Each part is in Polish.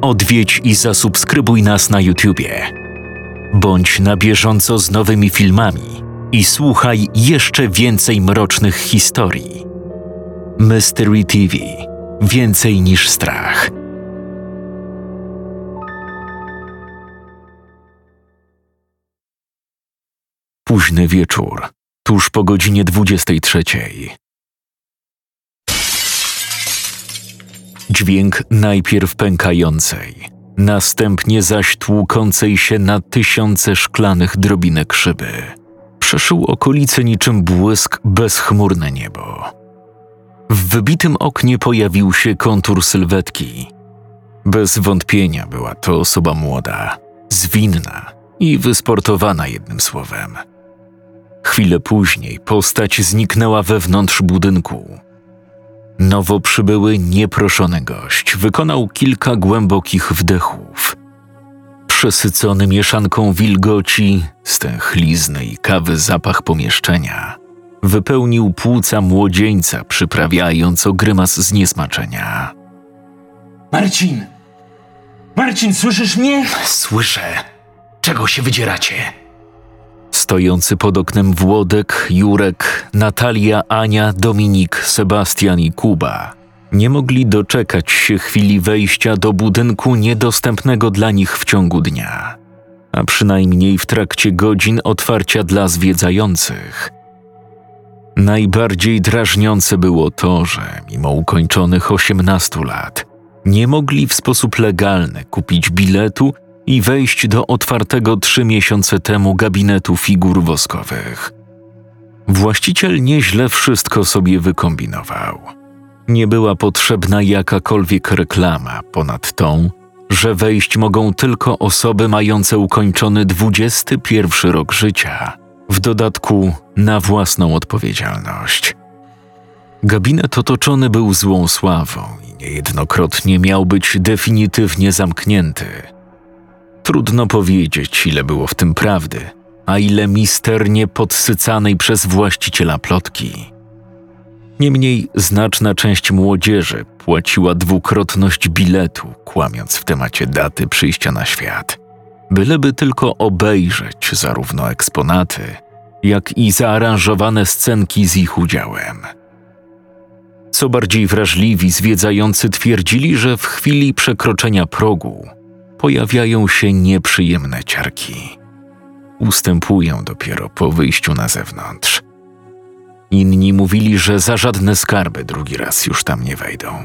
odwiedź i zasubskrybuj nas na YouTubie. Bądź na bieżąco z nowymi filmami i słuchaj jeszcze więcej mrocznych historii. Mystery TV Więcej niż strach. Późny wieczór, tuż po godzinie 23. Dźwięk najpierw pękającej, następnie zaś tłukącej się na tysiące szklanych drobinek szyby. Przeszył okolice niczym błysk bezchmurne niebo. W wybitym oknie pojawił się kontur sylwetki. Bez wątpienia była to osoba młoda, zwinna i wysportowana jednym słowem. Chwilę później postać zniknęła wewnątrz budynku. Nowo przybyły nieproszony gość wykonał kilka głębokich wdechów. Przesycony mieszanką wilgoci, stęchlizny i kawy zapach pomieszczenia wypełnił płuca młodzieńca, przyprawiając o grymas zniesmaczenia. Marcin! Marcin, słyszysz mnie? Słyszę. Czego się wydzieracie? Stojący pod oknem Włodek, Jurek, Natalia, Ania, Dominik, Sebastian i Kuba nie mogli doczekać się chwili wejścia do budynku niedostępnego dla nich w ciągu dnia, a przynajmniej w trakcie godzin otwarcia dla zwiedzających. Najbardziej drażniące było to, że mimo ukończonych 18 lat nie mogli w sposób legalny kupić biletu i wejść do otwartego trzy miesiące temu gabinetu figur woskowych. Właściciel nieźle wszystko sobie wykombinował. Nie była potrzebna jakakolwiek reklama ponad tą, że wejść mogą tylko osoby mające ukończony 21 rok życia, w dodatku na własną odpowiedzialność. Gabinet otoczony był złą sławą i niejednokrotnie miał być definitywnie zamknięty – Trudno powiedzieć, ile było w tym prawdy, a ile misternie podsycanej przez właściciela plotki. Niemniej znaczna część młodzieży płaciła dwukrotność biletu, kłamiąc w temacie daty przyjścia na świat, byleby tylko obejrzeć zarówno eksponaty, jak i zaaranżowane scenki z ich udziałem. Co bardziej wrażliwi zwiedzający twierdzili, że w chwili przekroczenia progu pojawiają się nieprzyjemne ciarki. Ustępują dopiero po wyjściu na zewnątrz. Inni mówili, że za żadne skarby drugi raz już tam nie wejdą.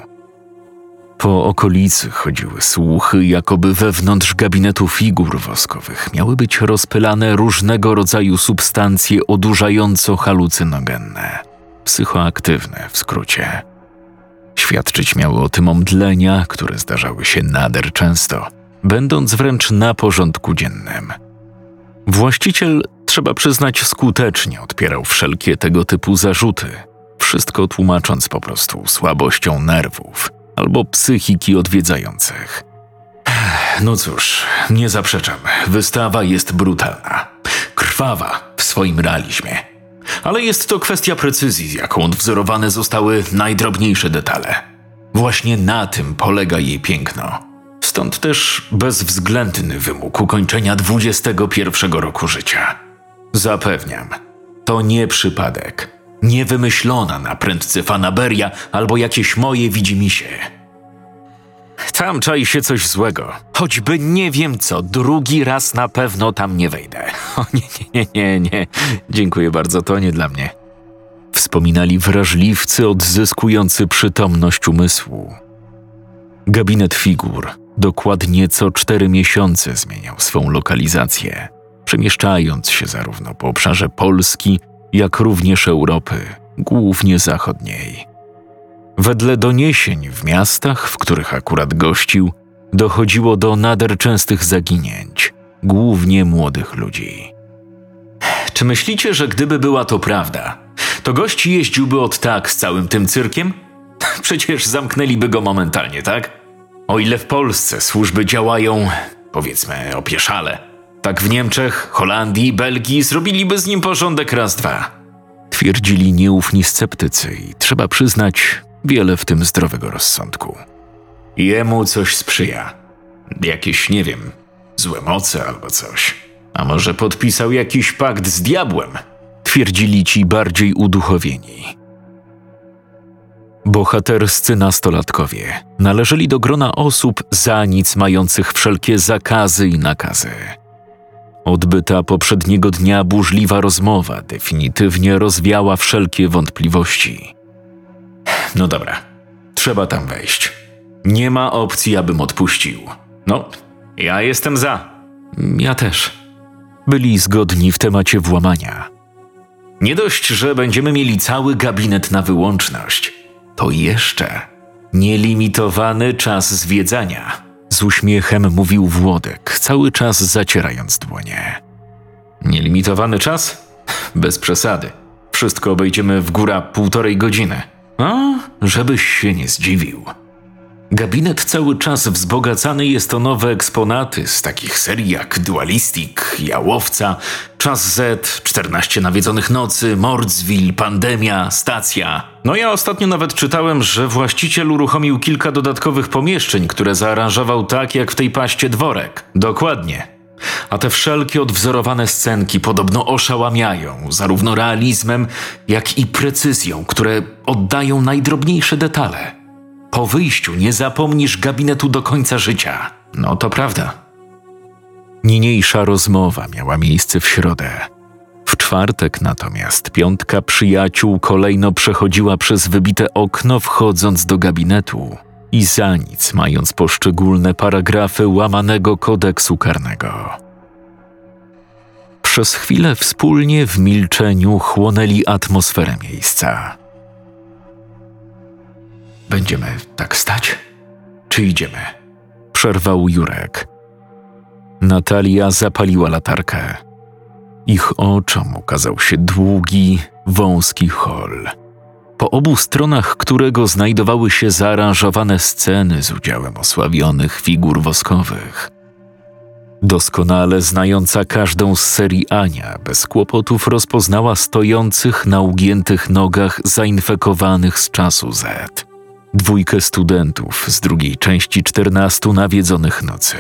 Po okolicy chodziły słuchy, jakoby wewnątrz gabinetu figur woskowych miały być rozpylane różnego rodzaju substancje odurzająco-halucynogenne, psychoaktywne w skrócie. Świadczyć miały o tym omdlenia, które zdarzały się nader często – będąc wręcz na porządku dziennym. Właściciel, trzeba przyznać, skutecznie odpierał wszelkie tego typu zarzuty, wszystko tłumacząc po prostu słabością nerwów albo psychiki odwiedzających. No cóż, nie zaprzeczam, wystawa jest brutalna, krwawa w swoim realizmie. Ale jest to kwestia precyzji, z jaką odwzorowane zostały najdrobniejsze detale. Właśnie na tym polega jej piękno. Stąd też bezwzględny wymóg ukończenia 21 roku życia. Zapewniam, to nie przypadek, nie wymyślona na prędce fanaberia albo jakieś moje widzimisię. Tam czai się coś złego. Choćby nie wiem co, drugi raz na pewno tam nie wejdę. O nie, nie, nie, nie, nie. Dziękuję bardzo, to nie dla mnie. Wspominali wrażliwcy odzyskujący przytomność umysłu. Gabinet figur dokładnie co cztery miesiące zmieniał swą lokalizację, przemieszczając się zarówno po obszarze Polski, jak również Europy, głównie zachodniej. Wedle doniesień w miastach, w których akurat gościł, dochodziło do nader częstych zaginięć, głównie młodych ludzi. Czy myślicie, że gdyby była to prawda, to gość jeździłby od tak z całym tym cyrkiem? Przecież zamknęliby go momentalnie, tak? O ile w Polsce służby działają, powiedzmy, opieszale, tak w Niemczech, Holandii, Belgii zrobiliby z nim porządek raz dwa. Twierdzili nieufni sceptycy i trzeba przyznać wiele w tym zdrowego rozsądku. Jemu coś sprzyja. Jakieś, nie wiem, złe moce albo coś. A może podpisał jakiś pakt z diabłem? Twierdzili ci bardziej uduchowieni. Bohaterscy nastolatkowie należeli do grona osób za nic mających wszelkie zakazy i nakazy. Odbyta poprzedniego dnia burzliwa rozmowa definitywnie rozwiała wszelkie wątpliwości. No dobra, trzeba tam wejść. Nie ma opcji, abym odpuścił. No, ja jestem za. Ja też. Byli zgodni w temacie włamania. Nie dość, że będziemy mieli cały gabinet na wyłączność, to jeszcze nielimitowany czas zwiedzania. Z uśmiechem mówił Włodek, cały czas zacierając dłonie. Nielimitowany czas? Bez przesady. Wszystko obejdziemy w góra półtorej godziny. A, żebyś się nie zdziwił. Gabinet cały czas wzbogacany jest o nowe eksponaty z takich serii jak Dualistic, Jałowca, Czas Z, 14 nawiedzonych nocy, Mordzwil, Pandemia, Stacja. No ja ostatnio nawet czytałem, że właściciel uruchomił kilka dodatkowych pomieszczeń, które zaaranżował tak jak w tej paście dworek. Dokładnie. A te wszelkie odwzorowane scenki podobno oszałamiają zarówno realizmem, jak i precyzją, które oddają najdrobniejsze detale. Po wyjściu nie zapomnisz gabinetu do końca życia. No to prawda. Niniejsza rozmowa miała miejsce w środę. W czwartek natomiast piątka przyjaciół kolejno przechodziła przez wybite okno, wchodząc do gabinetu i za nic mając poszczególne paragrafy łamanego kodeksu karnego. Przez chwilę wspólnie w milczeniu chłonęli atmosferę miejsca. Będziemy tak stać? Czy idziemy? Przerwał Jurek. Natalia zapaliła latarkę. Ich oczom ukazał się długi, wąski hol, po obu stronach którego znajdowały się zaaranżowane sceny z udziałem osławionych figur woskowych. Doskonale znająca każdą z serii Ania, bez kłopotów rozpoznała stojących na ugiętych nogach zainfekowanych z czasu Z dwójkę studentów z drugiej części czternastu nawiedzonych nocy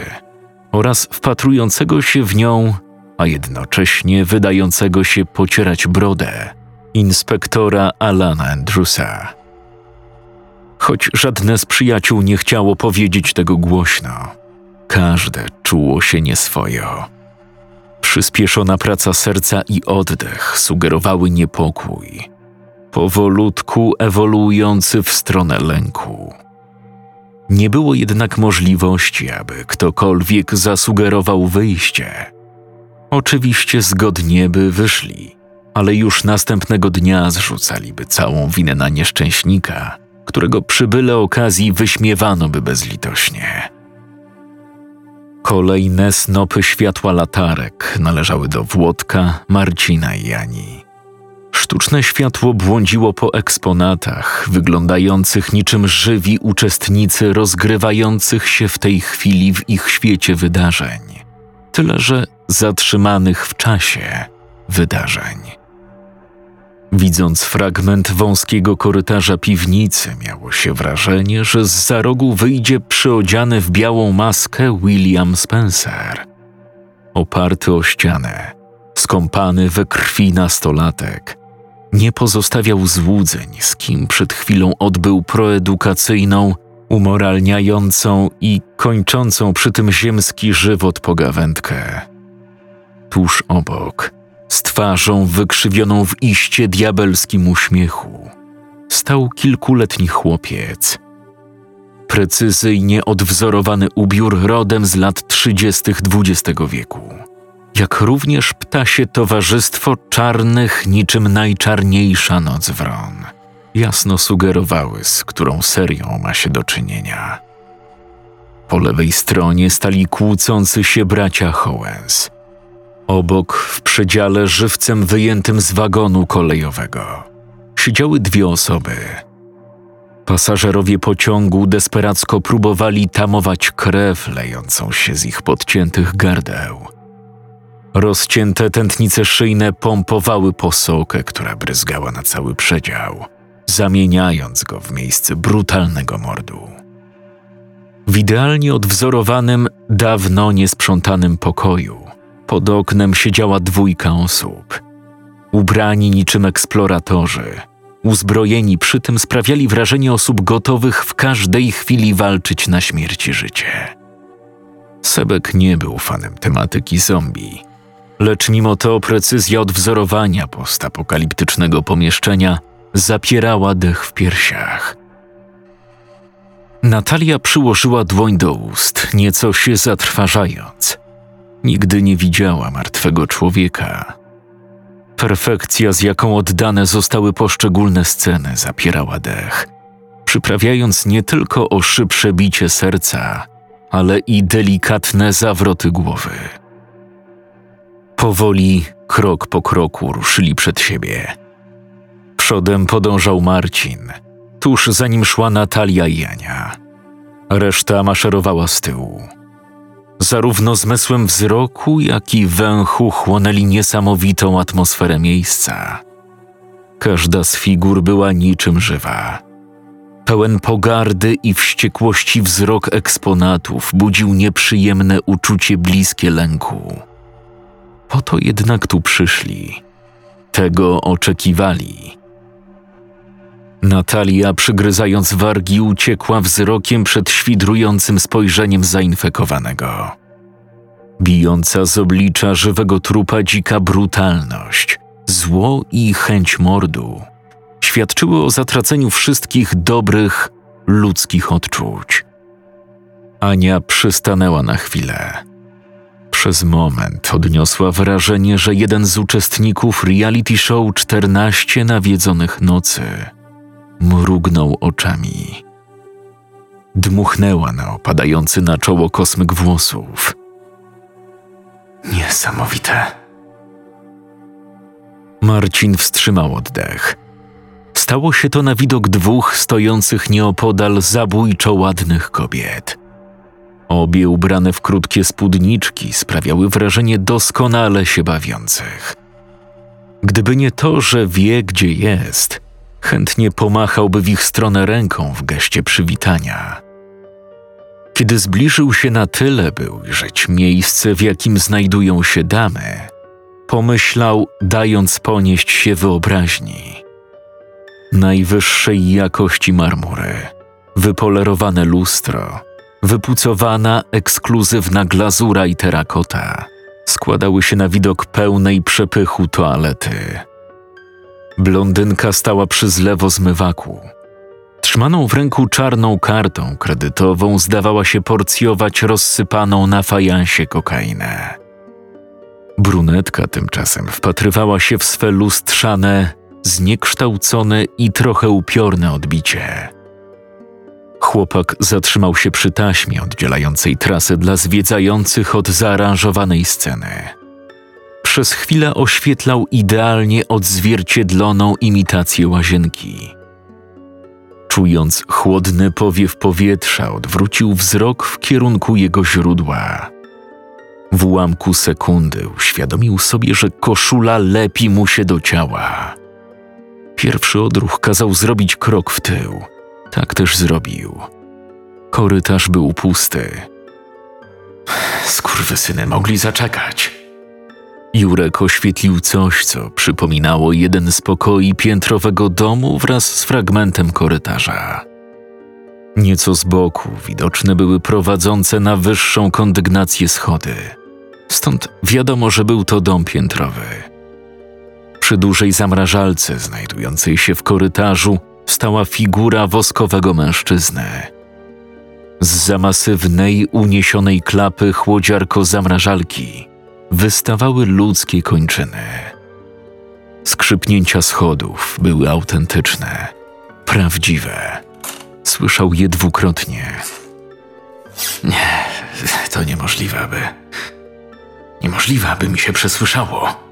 oraz wpatrującego się w nią, a jednocześnie wydającego się pocierać brodę, inspektora Alana Andrewsa. Choć żadne z przyjaciół nie chciało powiedzieć tego głośno, każde czuło się nieswojo. Przyspieszona praca serca i oddech sugerowały niepokój, powolutku ewoluujący w stronę lęku. Nie było jednak możliwości, aby ktokolwiek zasugerował wyjście. Oczywiście zgodnie by wyszli, ale już następnego dnia zrzucaliby całą winę na nieszczęśnika, którego przy byle okazji wyśmiewano by bezlitośnie. Kolejne snopy światła latarek należały do Włodka, Marcina i Jani. Sztuczne światło błądziło po eksponatach, wyglądających niczym żywi uczestnicy rozgrywających się w tej chwili w ich świecie wydarzeń. Tyle, że zatrzymanych w czasie wydarzeń. Widząc fragment wąskiego korytarza piwnicy, miało się wrażenie, że z za rogu wyjdzie przyodziany w białą maskę William Spencer. Oparty o ścianę, skąpany we krwi nastolatek, nie pozostawiał złudzeń, z kim przed chwilą odbył proedukacyjną, umoralniającą i kończącą przy tym ziemski żywot pogawędkę. Tuż obok, z twarzą wykrzywioną w iście diabelskim uśmiechu, stał kilkuletni chłopiec. Precyzyjnie odwzorowany ubiór rodem z lat trzydziestych XX wieku jak również ptasie towarzystwo czarnych niczym najczarniejsza noc wron. Jasno sugerowały, z którą serią ma się do czynienia. Po lewej stronie stali kłócący się bracia Hołens. Obok, w przedziale żywcem wyjętym z wagonu kolejowego, siedziały dwie osoby. Pasażerowie pociągu desperacko próbowali tamować krew lejącą się z ich podciętych gardeł. Rozcięte tętnice szyjne pompowały posokę, która bryzgała na cały przedział, zamieniając go w miejsce brutalnego mordu. W idealnie odwzorowanym, dawno niesprzątanym pokoju pod oknem siedziała dwójka osób. Ubrani niczym eksploratorzy, uzbrojeni przy tym sprawiali wrażenie osób gotowych w każdej chwili walczyć na śmierć i życie. Sebek nie był fanem tematyki zombie, lecz mimo to precyzja odwzorowania postapokaliptycznego pomieszczenia zapierała dech w piersiach. Natalia przyłożyła dłoń do ust, nieco się zatrważając. Nigdy nie widziała martwego człowieka. Perfekcja, z jaką oddane zostały poszczególne sceny, zapierała dech, przyprawiając nie tylko o szybsze bicie serca, ale i delikatne zawroty głowy. Powoli, krok po kroku ruszyli przed siebie. Przodem podążał Marcin, tuż za nim szła Natalia i Jania. Reszta maszerowała z tyłu. Zarówno zmysłem wzroku, jak i węchu chłonęli niesamowitą atmosferę miejsca. Każda z figur była niczym żywa. Pełen pogardy i wściekłości wzrok eksponatów budził nieprzyjemne uczucie bliskie lęku. Po to jednak tu przyszli. Tego oczekiwali. Natalia, przygryzając wargi, uciekła wzrokiem przed świdrującym spojrzeniem zainfekowanego. Bijąca z oblicza żywego trupa dzika brutalność, zło i chęć mordu świadczyły o zatraceniu wszystkich dobrych, ludzkich odczuć. Ania przystanęła na chwilę. Przez moment odniosła wrażenie, że jeden z uczestników reality show 14 nawiedzonych nocy mrugnął oczami. Dmuchnęła na opadający na czoło kosmyk włosów. Niesamowite. Marcin wstrzymał oddech. Stało się to na widok dwóch stojących nieopodal zabójczo ładnych kobiet. Obie ubrane w krótkie spódniczki sprawiały wrażenie doskonale się bawiących. Gdyby nie to, że wie, gdzie jest, chętnie pomachałby w ich stronę ręką w geście przywitania. Kiedy zbliżył się na tyle, by ujrzeć miejsce, w jakim znajdują się damy, pomyślał, dając ponieść się wyobraźni. Najwyższej jakości marmury, wypolerowane lustro, wypucowana, ekskluzywna glazura i terakota składały się na widok pełnej przepychu toalety. Blondynka stała przy zlewozmywaku. Trzymaną w ręku czarną kartą kredytową zdawała się porcjować rozsypaną na fajansie kokainę. Brunetka tymczasem wpatrywała się w swe lustrzane, zniekształcone i trochę upiorne odbicie. Chłopak zatrzymał się przy taśmie oddzielającej trasę dla zwiedzających od zaaranżowanej sceny. Przez chwilę oświetlał idealnie odzwierciedloną imitację łazienki. Czując chłodny powiew powietrza, odwrócił wzrok w kierunku jego źródła. W ułamku sekundy uświadomił sobie, że koszula lepi mu się do ciała. Pierwszy odruch kazał zrobić krok w tył. Tak też zrobił. Korytarz był pusty. Skurwysyny mogli zaczekać. Jurek oświetlił coś, co przypominało jeden z pokoi piętrowego domu wraz z fragmentem korytarza. Nieco z boku widoczne były prowadzące na wyższą kondygnację schody. Stąd wiadomo, że był to dom piętrowy. Przy dużej zamrażalce znajdującej się w korytarzu stała figura woskowego mężczyzny. Z zamasywnej, uniesionej klapy chłodziarko zamrażalki wystawały ludzkie kończyny. Skrzypnięcia schodów były autentyczne, prawdziwe. Słyszał je dwukrotnie. Nie, to niemożliwe, aby. Niemożliwe, aby mi się przesłyszało.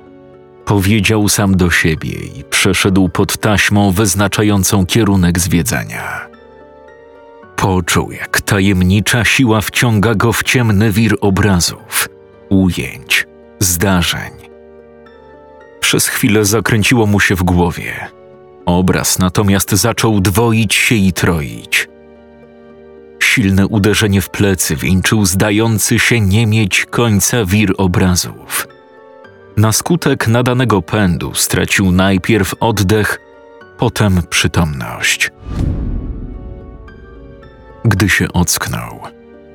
Powiedział sam do siebie i przeszedł pod taśmą wyznaczającą kierunek zwiedzania. Poczuł, jak tajemnicza siła wciąga go w ciemny wir obrazów, ujęć, zdarzeń. Przez chwilę zakręciło mu się w głowie. Obraz natomiast zaczął dwoić się i troić. Silne uderzenie w plecy wieńczył zdający się nie mieć końca wir obrazów. Na skutek nadanego pędu stracił najpierw oddech, potem przytomność. Gdy się ocknął,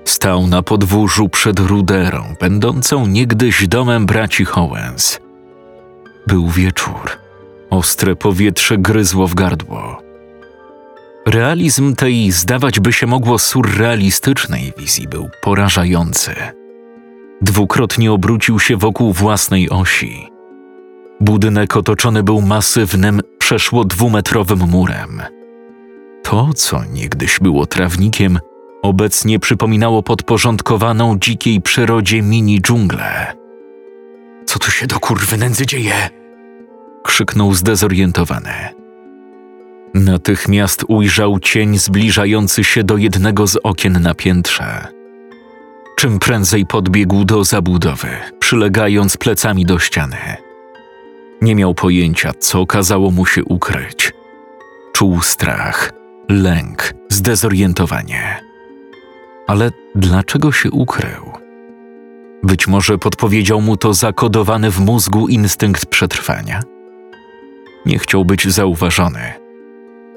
stał na podwórzu przed ruderą, będącą niegdyś domem braci Howens. Był wieczór. Ostre powietrze gryzło w gardło. Realizm tej, zdawać by się mogło, surrealistycznej wizji był porażający. Dwukrotnie obrócił się wokół własnej osi. Budynek otoczony był masywnym, przeszło dwumetrowym murem. To, co niegdyś było trawnikiem, obecnie przypominało podporządkowaną dzikiej przyrodzie mini dżunglę. Co tu się do kurwy nędzy dzieje? krzyknął zdezorientowany. Natychmiast ujrzał cień zbliżający się do jednego z okien na piętrze. Czym prędzej podbiegł do zabudowy, przylegając plecami do ściany. Nie miał pojęcia, co kazało mu się ukryć. Czuł strach, lęk, zdezorientowanie. Ale dlaczego się ukrył? Być może podpowiedział mu to zakodowany w mózgu instynkt przetrwania. Nie chciał być zauważony.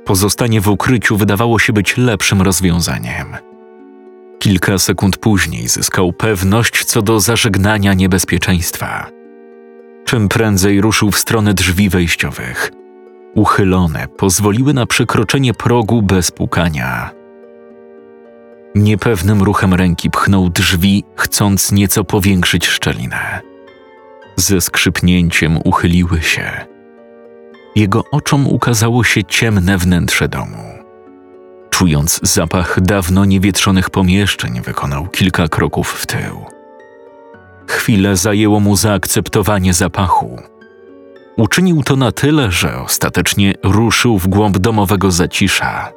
Pozostanie w ukryciu wydawało się być lepszym rozwiązaniem. Kilka sekund później zyskał pewność co do zażegnania niebezpieczeństwa. Czym prędzej ruszył w stronę drzwi wejściowych. Uchylone pozwoliły na przekroczenie progu bez pukania. Niepewnym ruchem ręki pchnął drzwi, chcąc nieco powiększyć szczelinę. Ze skrzypnięciem uchyliły się. Jego oczom ukazało się ciemne wnętrze domu. Czując zapach dawno niewietrzonych pomieszczeń, wykonał kilka kroków w tył. Chwilę zajęło mu zaakceptowanie zapachu. Uczynił to na tyle, że ostatecznie ruszył w głąb domowego zacisza.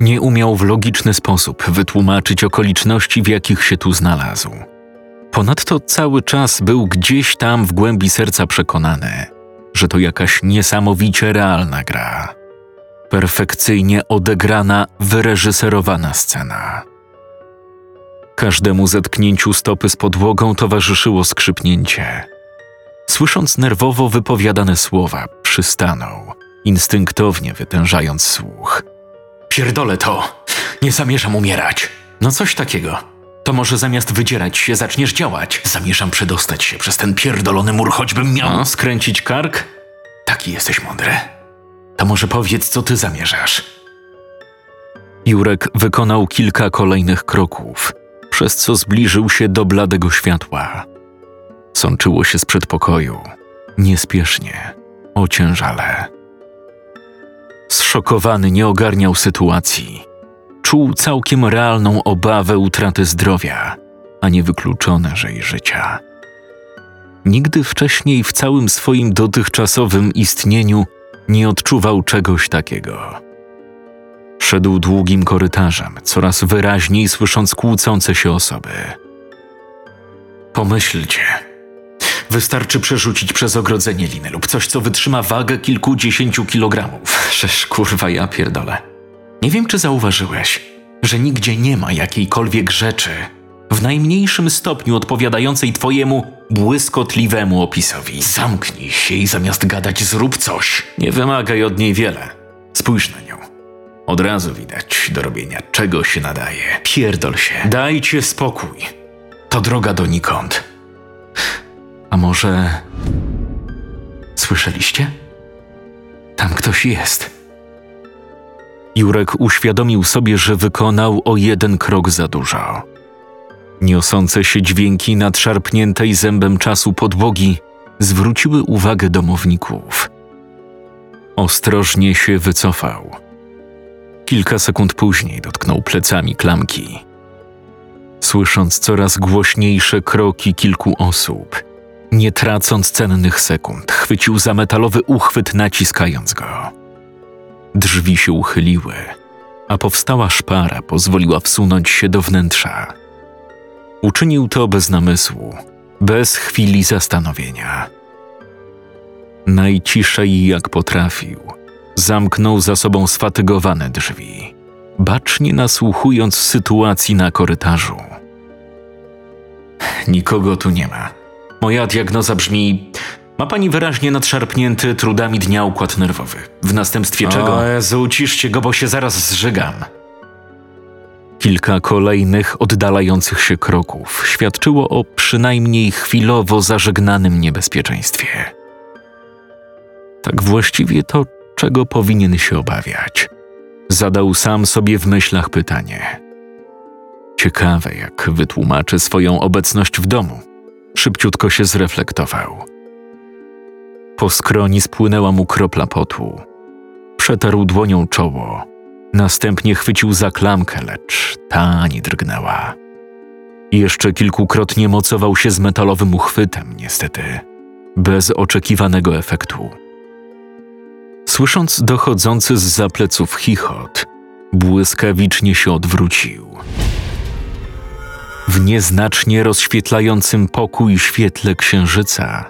Nie umiał w logiczny sposób wytłumaczyć okoliczności, w jakich się tu znalazł. Ponadto cały czas był gdzieś tam w głębi serca przekonany, że to jakaś niesamowicie realna gra. Perfekcyjnie odegrana, wyreżyserowana scena. Każdemu zetknięciu stopy z podłogą towarzyszyło skrzypnięcie. Słysząc nerwowo wypowiadane słowa, przystanął, instynktownie wytężając słuch. Pierdolę to! Nie zamierzam umierać. No coś takiego. To może zamiast wydzierać się zaczniesz działać. Zamierzam przedostać się przez ten pierdolony mur, choćbym miał... Skręcić kark? Taki jesteś mądry. To może powiedz, co ty zamierzasz. Jurek wykonał kilka kolejnych kroków, przez co zbliżył się do bladego światła. Sączyło się z przedpokoju, niespiesznie, ociężale. Zszokowany nie ogarniał sytuacji. Czuł całkiem realną obawę utraty zdrowia, a nie wykluczone, że i życia. Nigdy wcześniej w całym swoim dotychczasowym istnieniu nie odczuwał czegoś takiego. Szedł długim korytarzem, coraz wyraźniej słysząc kłócące się osoby. Pomyślcie. Wystarczy przerzucić przez ogrodzenie liny lub coś, co wytrzyma wagę kilkudziesięciu kilogramów. Przecież kurwa ja pierdolę. Nie wiem, czy zauważyłeś, że nigdzie nie ma jakiejkolwiek rzeczy, w najmniejszym stopniu odpowiadającej twojemu błyskotliwemu opisowi. Zamknij się i zamiast gadać zrób coś. Nie wymagaj od niej wiele. Spójrz na nią. Od razu widać do robienia czego się nadaje. Pierdol się. Dajcie spokój. To droga donikąd. A może... Słyszeliście? Tam ktoś jest. Jurek uświadomił sobie, że wykonał o jeden krok za dużo. Niosące się dźwięki nadszarpniętej zębem czasu podłogi zwróciły uwagę domowników. Ostrożnie się wycofał. Kilka sekund później dotknął plecami klamki. Słysząc coraz głośniejsze kroki kilku osób, nie tracąc cennych sekund, chwycił za metalowy uchwyt, naciskając go. Drzwi się uchyliły, a powstała szpara pozwoliła wsunąć się do wnętrza. Uczynił to bez namysłu, bez chwili zastanowienia. Najciszej jak potrafił, zamknął za sobą sfatygowane drzwi, bacznie nasłuchując sytuacji na korytarzu. Nikogo tu nie ma. Moja diagnoza brzmi: ma pani wyraźnie nadszarpnięty trudami dnia układ nerwowy. W następstwie czego. O Jezu, uciszcie go, bo się zaraz zżygam. Kilka kolejnych oddalających się kroków świadczyło o przynajmniej chwilowo zażegnanym niebezpieczeństwie. Tak właściwie to, czego powinien się obawiać? Zadał sam sobie w myślach pytanie. Ciekawe, jak wytłumaczy swoją obecność w domu. Szybciutko się zreflektował. Po skroni spłynęła mu kropla potu. Przetarł dłonią czoło. Następnie chwycił za klamkę, lecz ta nie drgnęła. Jeszcze kilkukrotnie mocował się z metalowym uchwytem, niestety, bez oczekiwanego efektu. Słysząc dochodzący z zapleców chichot, błyskawicznie się odwrócił. W nieznacznie rozświetlającym pokój świetle księżyca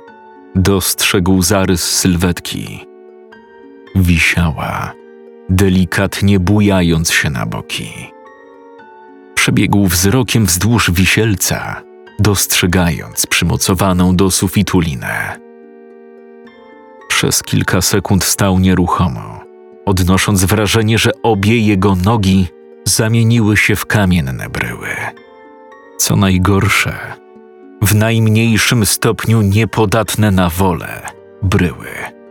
dostrzegł zarys sylwetki. Wisiała, delikatnie bujając się na boki. Przebiegł wzrokiem wzdłuż wisielca, dostrzegając przymocowaną do sufitu linę. Przez kilka sekund stał nieruchomo, odnosząc wrażenie, że obie jego nogi zamieniły się w kamienne bryły. Co najgorsze, w najmniejszym stopniu niepodatne na wolę bryły.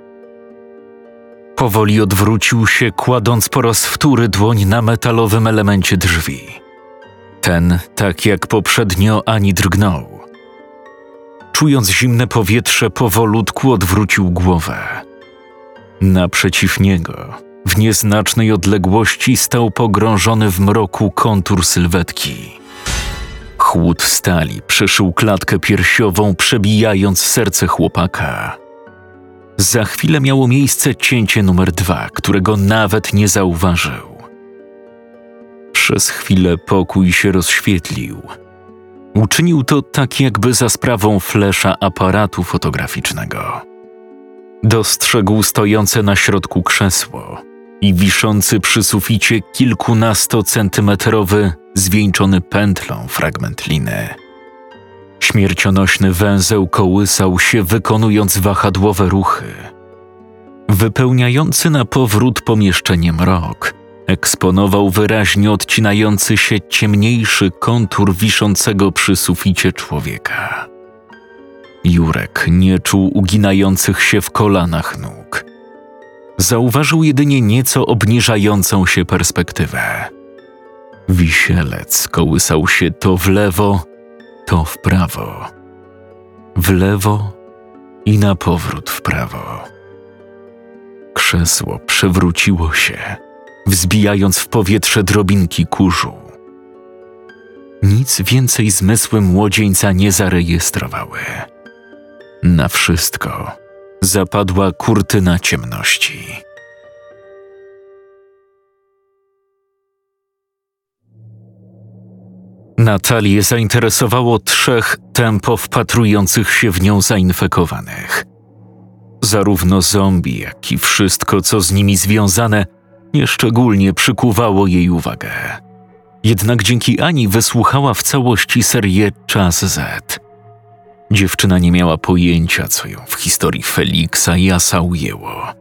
Powoli odwrócił się, kładąc po raz wtóry dłoń na metalowym elemencie drzwi. Ten, tak jak poprzednio, ani drgnął. Czując zimne powietrze, powolutku odwrócił głowę. Naprzeciw niego, w nieznacznej odległości, stał pogrążony w mroku kontur sylwetki. Chłód stali przeszył klatkę piersiową, przebijając serce chłopaka. Za chwilę miało miejsce cięcie numer dwa, którego nawet nie zauważył. Przez chwilę pokój się rozświetlił. Uczynił to tak, jakby za sprawą flesza aparatu fotograficznego. Dostrzegł stojące na środku krzesło i wiszący przy suficie kilkunastocentymetrowy, zwieńczony pętlą fragment liny. Śmiercionośny węzeł kołysał się, wykonując wahadłowe ruchy. Wypełniający na powrót pomieszczenie mrok eksponował wyraźnie odcinający się ciemniejszy kontur wiszącego przy suficie człowieka. Jurek nie czuł uginających się w kolanach nóg. Zauważył jedynie nieco obniżającą się perspektywę. Wisielec kołysał się to w lewo, to w prawo. W lewo i na powrót w prawo. Krzesło przewróciło się, wzbijając w powietrze drobinki kurzu. Nic więcej zmysły młodzieńca nie zarejestrowały. Na wszystko zapadła kurtyna ciemności. Natalię zainteresowało trzech tempo wpatrujących się w nią zainfekowanych. Zarówno zombie, jak i wszystko, co z nimi związane, nieszczególnie przykuwało jej uwagę. Jednak dzięki Ani wysłuchała w całości serię Czas Z. Dziewczyna nie miała pojęcia, co ją w historii Feliksa i Asa ujęło.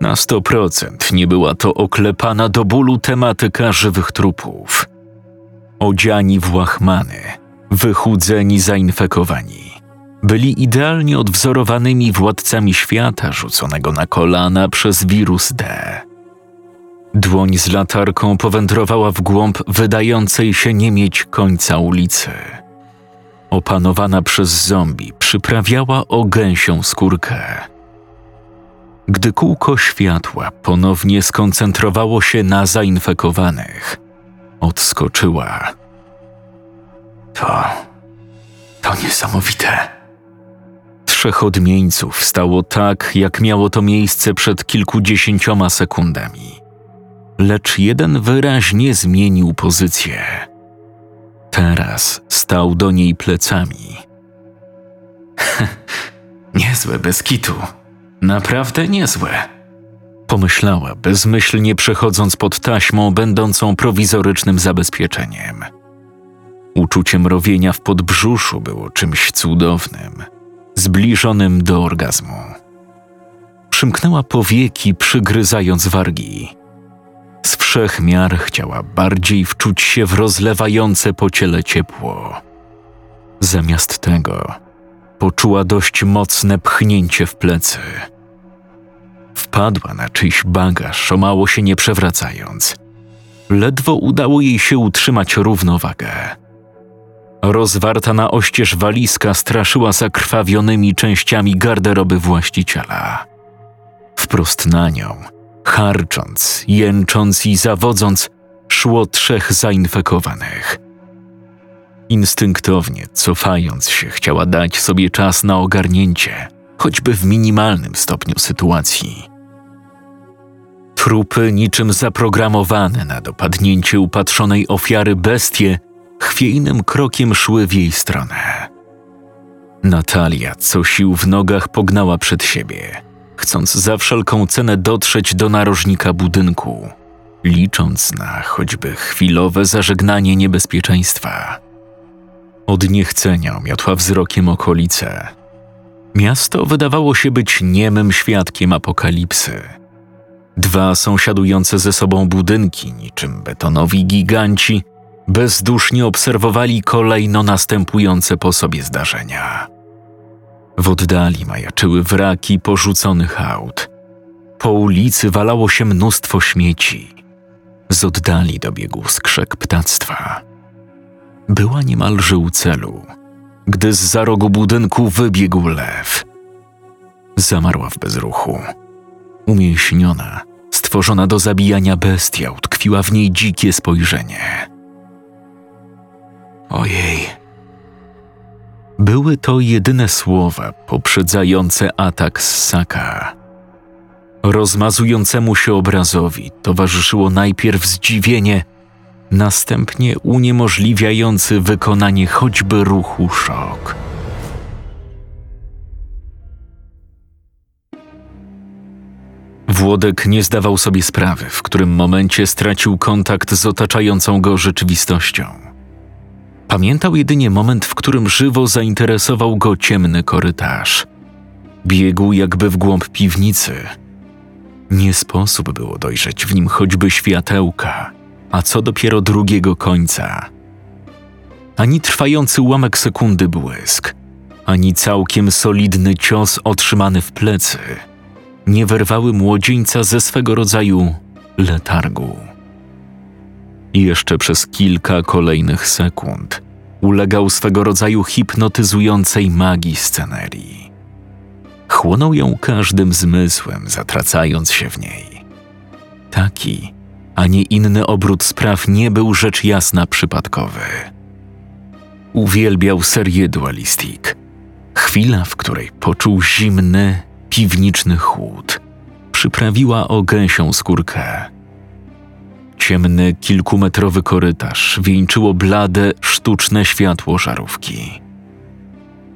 Na sto procent nie była to oklepana do bólu tematyka żywych trupów – odziani w łachmany, wychudzeni, zainfekowani. Byli idealnie odwzorowanymi władcami świata rzuconego na kolana przez wirus D. Dłoń z latarką powędrowała w głąb wydającej się nie mieć końca ulicy. Opanowana przez zombie przyprawiała o gęsią skórkę. Gdy kółko światła ponownie skoncentrowało się na zainfekowanych, odskoczyła. To. to niesamowite. Trzech odmieńców stało tak, jak miało to miejsce przed kilkudziesięcioma sekundami. Lecz jeden wyraźnie zmienił pozycję. Teraz stał do niej plecami. niezłe bez kitu. Naprawdę niezłe. Pomyślała, bezmyślnie przechodząc pod taśmą będącą prowizorycznym zabezpieczeniem. Uczucie mrowienia w podbrzuszu było czymś cudownym, zbliżonym do orgazmu. Przymknęła powieki, przygryzając wargi. Z wszech miar chciała bardziej wczuć się w rozlewające po ciele ciepło. Zamiast tego poczuła dość mocne pchnięcie w plecy. Wpadła na czyjś bagaż, o mało się nie przewracając. Ledwo udało jej się utrzymać równowagę. Rozwarta na oścież walizka straszyła zakrwawionymi częściami garderoby właściciela. Wprost na nią, harcząc, jęcząc i zawodząc, szło trzech zainfekowanych. Instynktownie, cofając się, chciała dać sobie czas na ogarnięcie, choćby w minimalnym stopniu sytuacji. Trupy, niczym zaprogramowane na dopadnięcie upatrzonej ofiary bestie, chwiejnym krokiem szły w jej stronę. Natalia co sił w nogach pognała przed siebie, chcąc za wszelką cenę dotrzeć do narożnika budynku, licząc na choćby chwilowe zażegnanie niebezpieczeństwa. Od niechcenia miotła wzrokiem okolice. Miasto wydawało się być niemym świadkiem apokalipsy. Dwa sąsiadujące ze sobą budynki, niczym betonowi giganci, bezdusznie obserwowali kolejno następujące po sobie zdarzenia. W oddali majaczyły wraki porzuconych aut. Po ulicy walało się mnóstwo śmieci. Z oddali dobiegł skrzek ptactwa. Była niemalże u celu, gdy z za rogu budynku wybiegł lew. Zamarła w bezruchu. Umięśniona, stworzona do zabijania bestia, utkwiła w niej dzikie spojrzenie. Ojej. Były to jedyne słowa poprzedzające atak z Saka. Rozmazującemu się obrazowi towarzyszyło najpierw zdziwienie, następnie uniemożliwiający wykonanie choćby ruchu szok. Włodek nie zdawał sobie sprawy, w którym momencie stracił kontakt z otaczającą go rzeczywistością. Pamiętał jedynie moment, w którym żywo zainteresował go ciemny korytarz. Biegł jakby w głąb piwnicy. Nie sposób było dojrzeć w nim choćby światełka, a co dopiero drugiego końca. Ani trwający ułamek sekundy błysk, ani całkiem solidny cios otrzymany w plecy nie wyrwały młodzieńca ze swego rodzaju letargu. I jeszcze przez kilka kolejnych sekund ulegał swego rodzaju hipnotyzującej magii scenerii. Chłonął ją każdym zmysłem, zatracając się w niej. Taki, a nie inny obrót spraw nie był rzecz jasna przypadkowy. Uwielbiał serię dualistik. Chwila, w której poczuł zimny, piwniczny chłód, przyprawiła o gęsią skórkę. Ciemny, kilkumetrowy korytarz wieńczyło blade, sztuczne światło żarówki.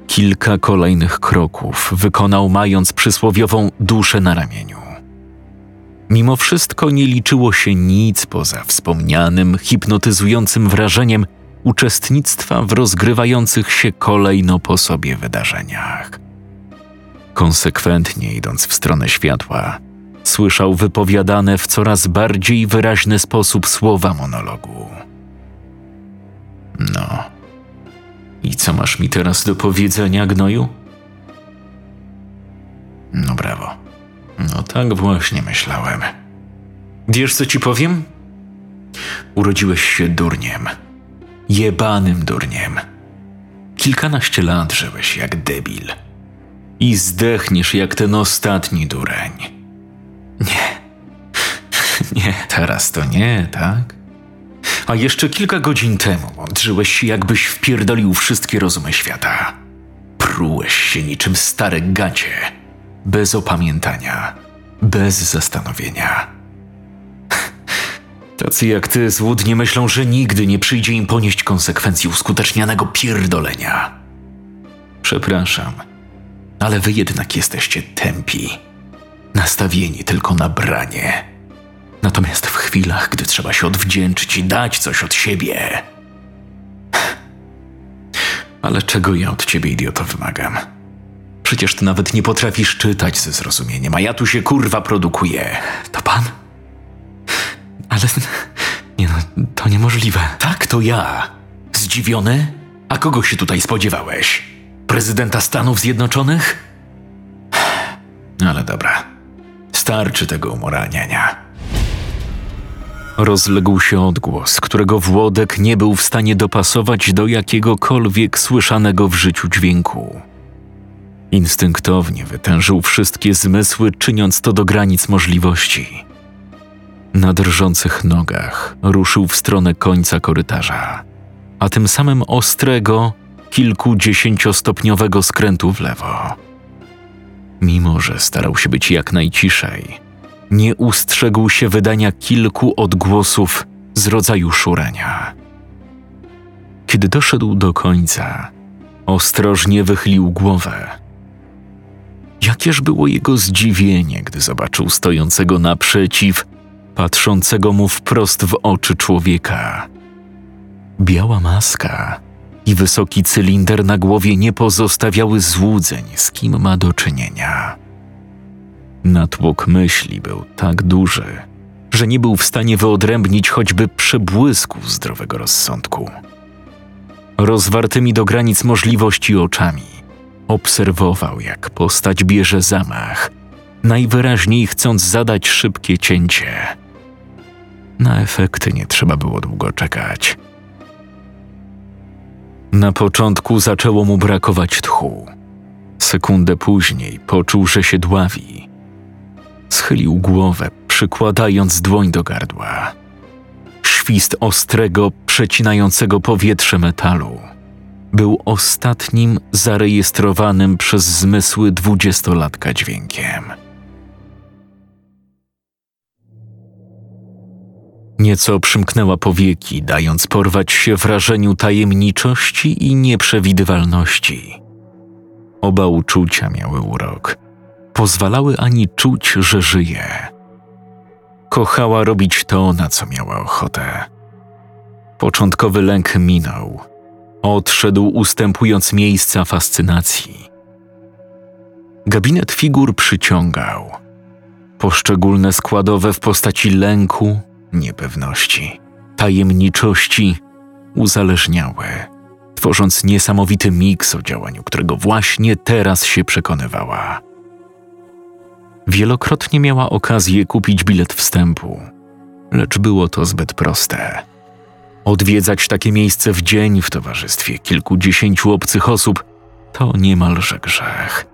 Kilka kolejnych kroków wykonał, mając przysłowiową duszę na ramieniu. Mimo wszystko nie liczyło się nic poza wspomnianym, hipnotyzującym wrażeniem uczestnictwa w rozgrywających się kolejno po sobie wydarzeniach. Konsekwentnie idąc w stronę światła, słyszał wypowiadane w coraz bardziej wyraźny sposób słowa monologu. No. I co masz mi teraz do powiedzenia, gnoju? No brawo. No tak właśnie myślałem. Wiesz, co ci powiem? Urodziłeś się durniem. Jebanym durniem. Kilkanaście lat żyłeś jak debil. I zdechniesz jak ten ostatni dureń. Nie. Nie, teraz to nie, tak? A jeszcze kilka godzin temu mądrzyłeś się, jakbyś wpierdolił wszystkie rozumy świata. Prułeś się niczym stare gacie, bez opamiętania, bez zastanowienia. Tacy jak ty złudnie myślą, że nigdy nie przyjdzie im ponieść konsekwencji uskutecznianego pierdolenia. Przepraszam, ale wy jednak jesteście tępi. nastawieni tylko na branie. Natomiast w chwilach, gdy trzeba się odwdzięczyć i dać coś od siebie. Ale czego ja od ciebie, idioto, wymagam? Przecież ty nawet nie potrafisz czytać ze zrozumieniem, a ja tu się kurwa produkuję. To pan? Ale nie no, to niemożliwe. Tak, to ja. Zdziwiony? A kogo się tutaj spodziewałeś? Prezydenta Stanów Zjednoczonych? Ale dobra. Starczy tego umoralniania. Rozległ się odgłos, którego Włodek nie był w stanie dopasować do jakiegokolwiek słyszanego w życiu dźwięku. Instynktownie wytężył wszystkie zmysły, czyniąc to do granic możliwości. Na drżących nogach ruszył w stronę końca korytarza, a tym samym ostrego, kilkudziesięciostopniowego skrętu w lewo. Mimo, że starał się być jak najciszej, nie ustrzegł się wydania kilku odgłosów z rodzaju szurania. Kiedy doszedł do końca, ostrożnie wychylił głowę. Jakież było jego zdziwienie, gdy zobaczył stojącego naprzeciw, patrzącego mu wprost w oczy człowieka. Biała maska i wysoki cylinder na głowie nie pozostawiały złudzeń, z kim ma do czynienia. Natłok myśli był tak duży, że nie był w stanie wyodrębnić choćby przebłysku zdrowego rozsądku. Rozwartymi do granic możliwości oczami obserwował, jak postać bierze zamach, najwyraźniej chcąc zadać szybkie cięcie. Na efekty nie trzeba było długo czekać. Na początku zaczęło mu brakować tchu. Sekundę później poczuł, że się dławi. Schylił głowę, przykładając dłoń do gardła. Świst ostrego, przecinającego powietrze metalu był ostatnim zarejestrowanym przez zmysły dwudziestolatka dźwiękiem. Nieco przymknęła powieki, dając porwać się wrażeniu tajemniczości i nieprzewidywalności. Oba uczucia miały urok. Pozwalały ani czuć, że żyje. Kochała robić to, na co miała ochotę. Początkowy lęk minął. Odszedł, ustępując miejsca fascynacji. Gabinet figur przyciągał. Poszczególne składowe w postaci lęku, niepewności, tajemniczości uzależniały, tworząc niesamowity miks o działaniu, którego właśnie teraz się przekonywała. Wielokrotnie miała okazję kupić bilet wstępu, lecz było to zbyt proste. Odwiedzać takie miejsce w dzień w towarzystwie kilkudziesięciu obcych osób to niemalże grzech.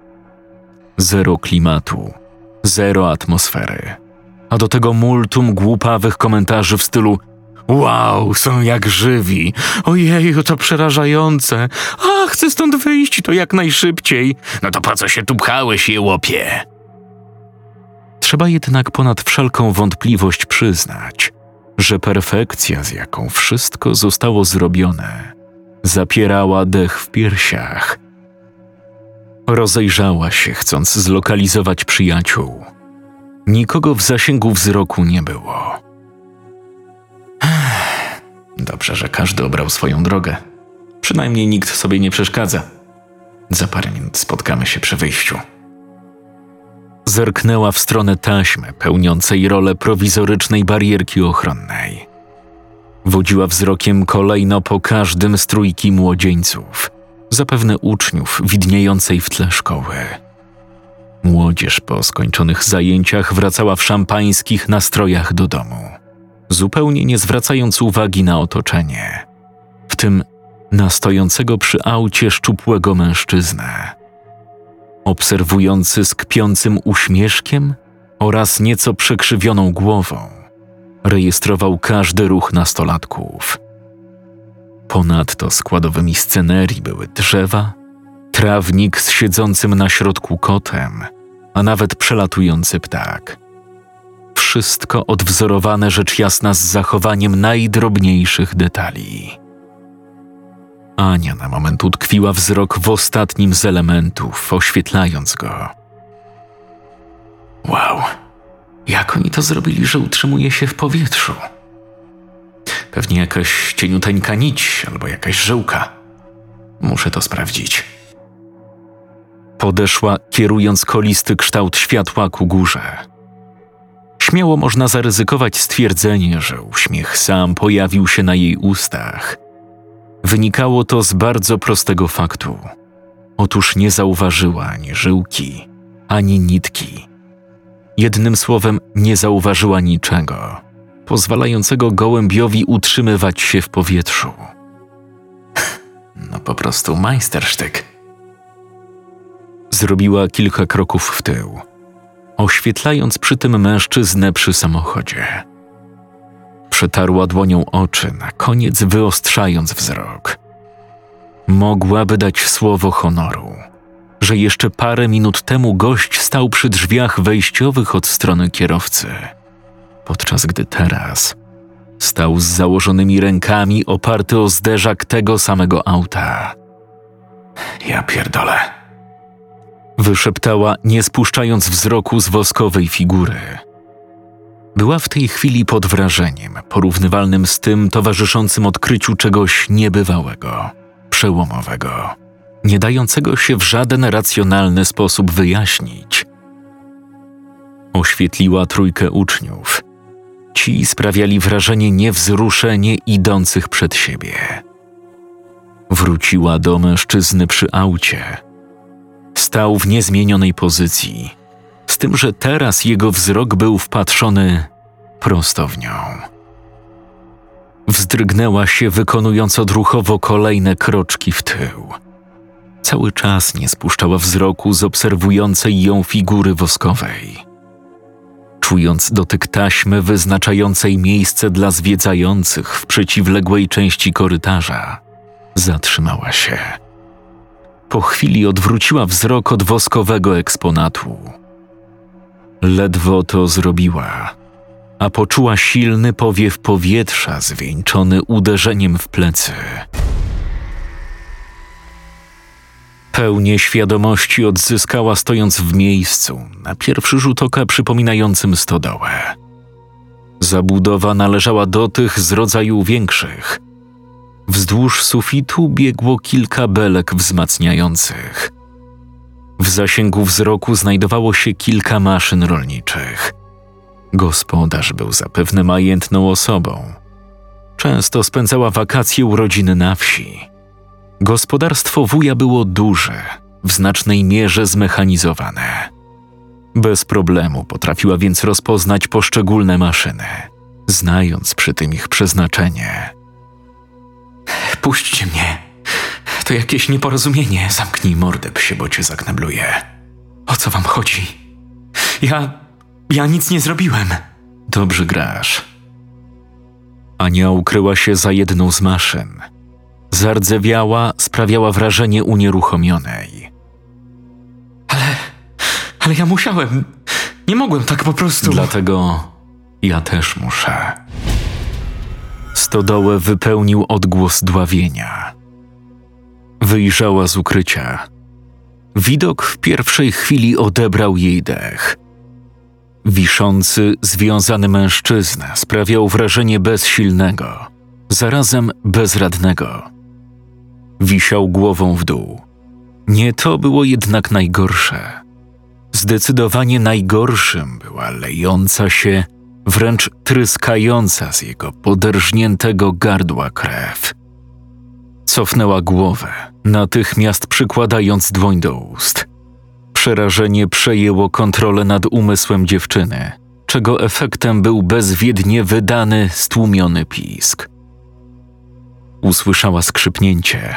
Zero klimatu, zero atmosfery a do tego multum głupawych komentarzy w stylu Wow, są jak żywi. Ojej, to przerażające. A, chcę stąd wyjść, to jak najszybciej. No to po co się tu pchałeś, jełopie? Trzeba jednak ponad wszelką wątpliwość przyznać, że perfekcja, z jaką wszystko zostało zrobione, zapierała dech w piersiach. Rozejrzała się, chcąc zlokalizować przyjaciół Nikogo w zasięgu wzroku nie było. Dobrze, że każdy obrał swoją drogę. Przynajmniej nikt sobie nie przeszkadza. Za parę minut spotkamy się przy wyjściu. Zerknęła w stronę taśmy pełniącej rolę prowizorycznej barierki ochronnej. Wodziła wzrokiem kolejno po każdym z trójki młodzieńców, zapewne uczniów widniejącej w tle szkoły. Młodzież po skończonych zajęciach wracała w szampańskich nastrojach do domu, zupełnie nie zwracając uwagi na otoczenie, w tym na stojącego przy aucie szczupłego mężczyznę. Obserwujący z kpiącym uśmieszkiem oraz nieco przekrzywioną głową, rejestrował każdy ruch nastolatków. Ponadto składowymi scenerii były drzewa, trawnik z siedzącym na środku kotem, a nawet przelatujący ptak. Wszystko odwzorowane rzecz jasna z zachowaniem najdrobniejszych detali. Ania na moment utkwiła wzrok w ostatnim z elementów, oświetlając go. Wow, jak oni to zrobili, że utrzymuje się w powietrzu? Pewnie jakaś cieniuteńka nić albo jakaś żyłka. Muszę to sprawdzić. Podeszła, kierując kolisty kształt światła ku górze. Śmiało można zaryzykować stwierdzenie, że uśmiech sam pojawił się na jej ustach. Wynikało to z bardzo prostego faktu. Otóż nie zauważyła ani żyłki, ani nitki. Jednym słowem, nie zauważyła niczego, pozwalającego gołębiowi utrzymywać się w powietrzu. No po prostu majstersztyk. Zrobiła kilka kroków w tył, oświetlając przy tym mężczyznę przy samochodzie. Przetarła dłonią oczy, na koniec wyostrzając wzrok. Mogłaby dać słowo honoru, że jeszcze parę minut temu gość stał przy drzwiach wejściowych od strony kierowcy, podczas gdy teraz stał z założonymi rękami oparty o zderzak tego samego auta. Ja pierdolę. Wyszeptała, nie spuszczając wzroku z woskowej figury. Była w tej chwili pod wrażeniem, porównywalnym z tym towarzyszącym odkryciu czegoś niebywałego, przełomowego, nie dającego się w żaden racjonalny sposób wyjaśnić. Oświetliła trójkę uczniów. Ci sprawiali wrażenie niewzruszenie idących przed siebie. Wróciła do mężczyzny przy aucie. Stał w niezmienionej pozycji – z tym, że teraz jego wzrok był wpatrzony prosto w nią. Wzdrygnęła się, wykonując odruchowo kolejne kroczki w tył. Cały czas nie spuszczała wzroku z obserwującej ją figury woskowej. Czując dotyk taśmy wyznaczającej miejsce dla zwiedzających w przeciwległej części korytarza, zatrzymała się. Po chwili odwróciła wzrok od woskowego eksponatu Ledwo to zrobiła, a poczuła silny powiew powietrza zwieńczony uderzeniem w plecy. Pełnię świadomości odzyskała stojąc w miejscu, na pierwszy rzut oka przypominającym stodołę. Zabudowa należała do tych z rodzaju większych. Wzdłuż sufitu biegło kilka belek wzmacniających – w zasięgu wzroku znajdowało się kilka maszyn rolniczych. Gospodarz był zapewne majętną osobą. Często spędzała wakacje u rodziny na wsi. Gospodarstwo wuja było duże, w znacznej mierze zmechanizowane. Bez problemu potrafiła więc rozpoznać poszczególne maszyny, znając przy tym ich przeznaczenie. Puśćcie mnie, to jakieś nieporozumienie. Zamknij mordę, psie, bo cię zaknebluję. O co wam chodzi? Ja... ja nic nie zrobiłem. Dobrze grasz. Ania ukryła się za jedną z maszyn. Zardzewiała, sprawiała wrażenie unieruchomionej. Ale... ale ja musiałem. Nie mogłem tak po prostu. Dlatego ja też muszę. Stodołę wypełnił odgłos dławienia. Wyjrzała z ukrycia. Widok w pierwszej chwili odebrał jej dech. Wiszący, związany mężczyzna sprawiał wrażenie bezsilnego, zarazem bezradnego. Wisiał głową w dół. Nie to było jednak najgorsze. Zdecydowanie najgorszym była lejąca się, wręcz tryskająca z jego poderżniętego gardła krew. Cofnęła głowę, natychmiast przykładając dłoń do ust. Przerażenie przejęło kontrolę nad umysłem dziewczyny, czego efektem był bezwiednie wydany, stłumiony pisk. Usłyszała skrzypnięcie.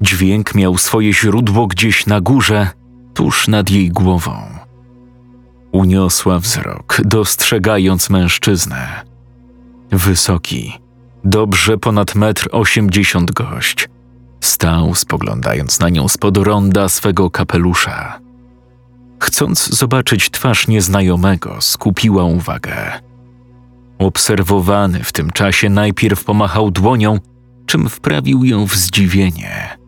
Dźwięk miał swoje źródło gdzieś na górze, tuż nad jej głową. Uniosła wzrok, dostrzegając mężczyznę. Wysoki, dobrze ponad metr osiemdziesiąt gość. Stał, spoglądając na nią spod ronda swego kapelusza. Chcąc zobaczyć twarz nieznajomego, skupiła uwagę. Obserwowany w tym czasie najpierw pomachał dłonią, czym wprawił ją w zdziwienie.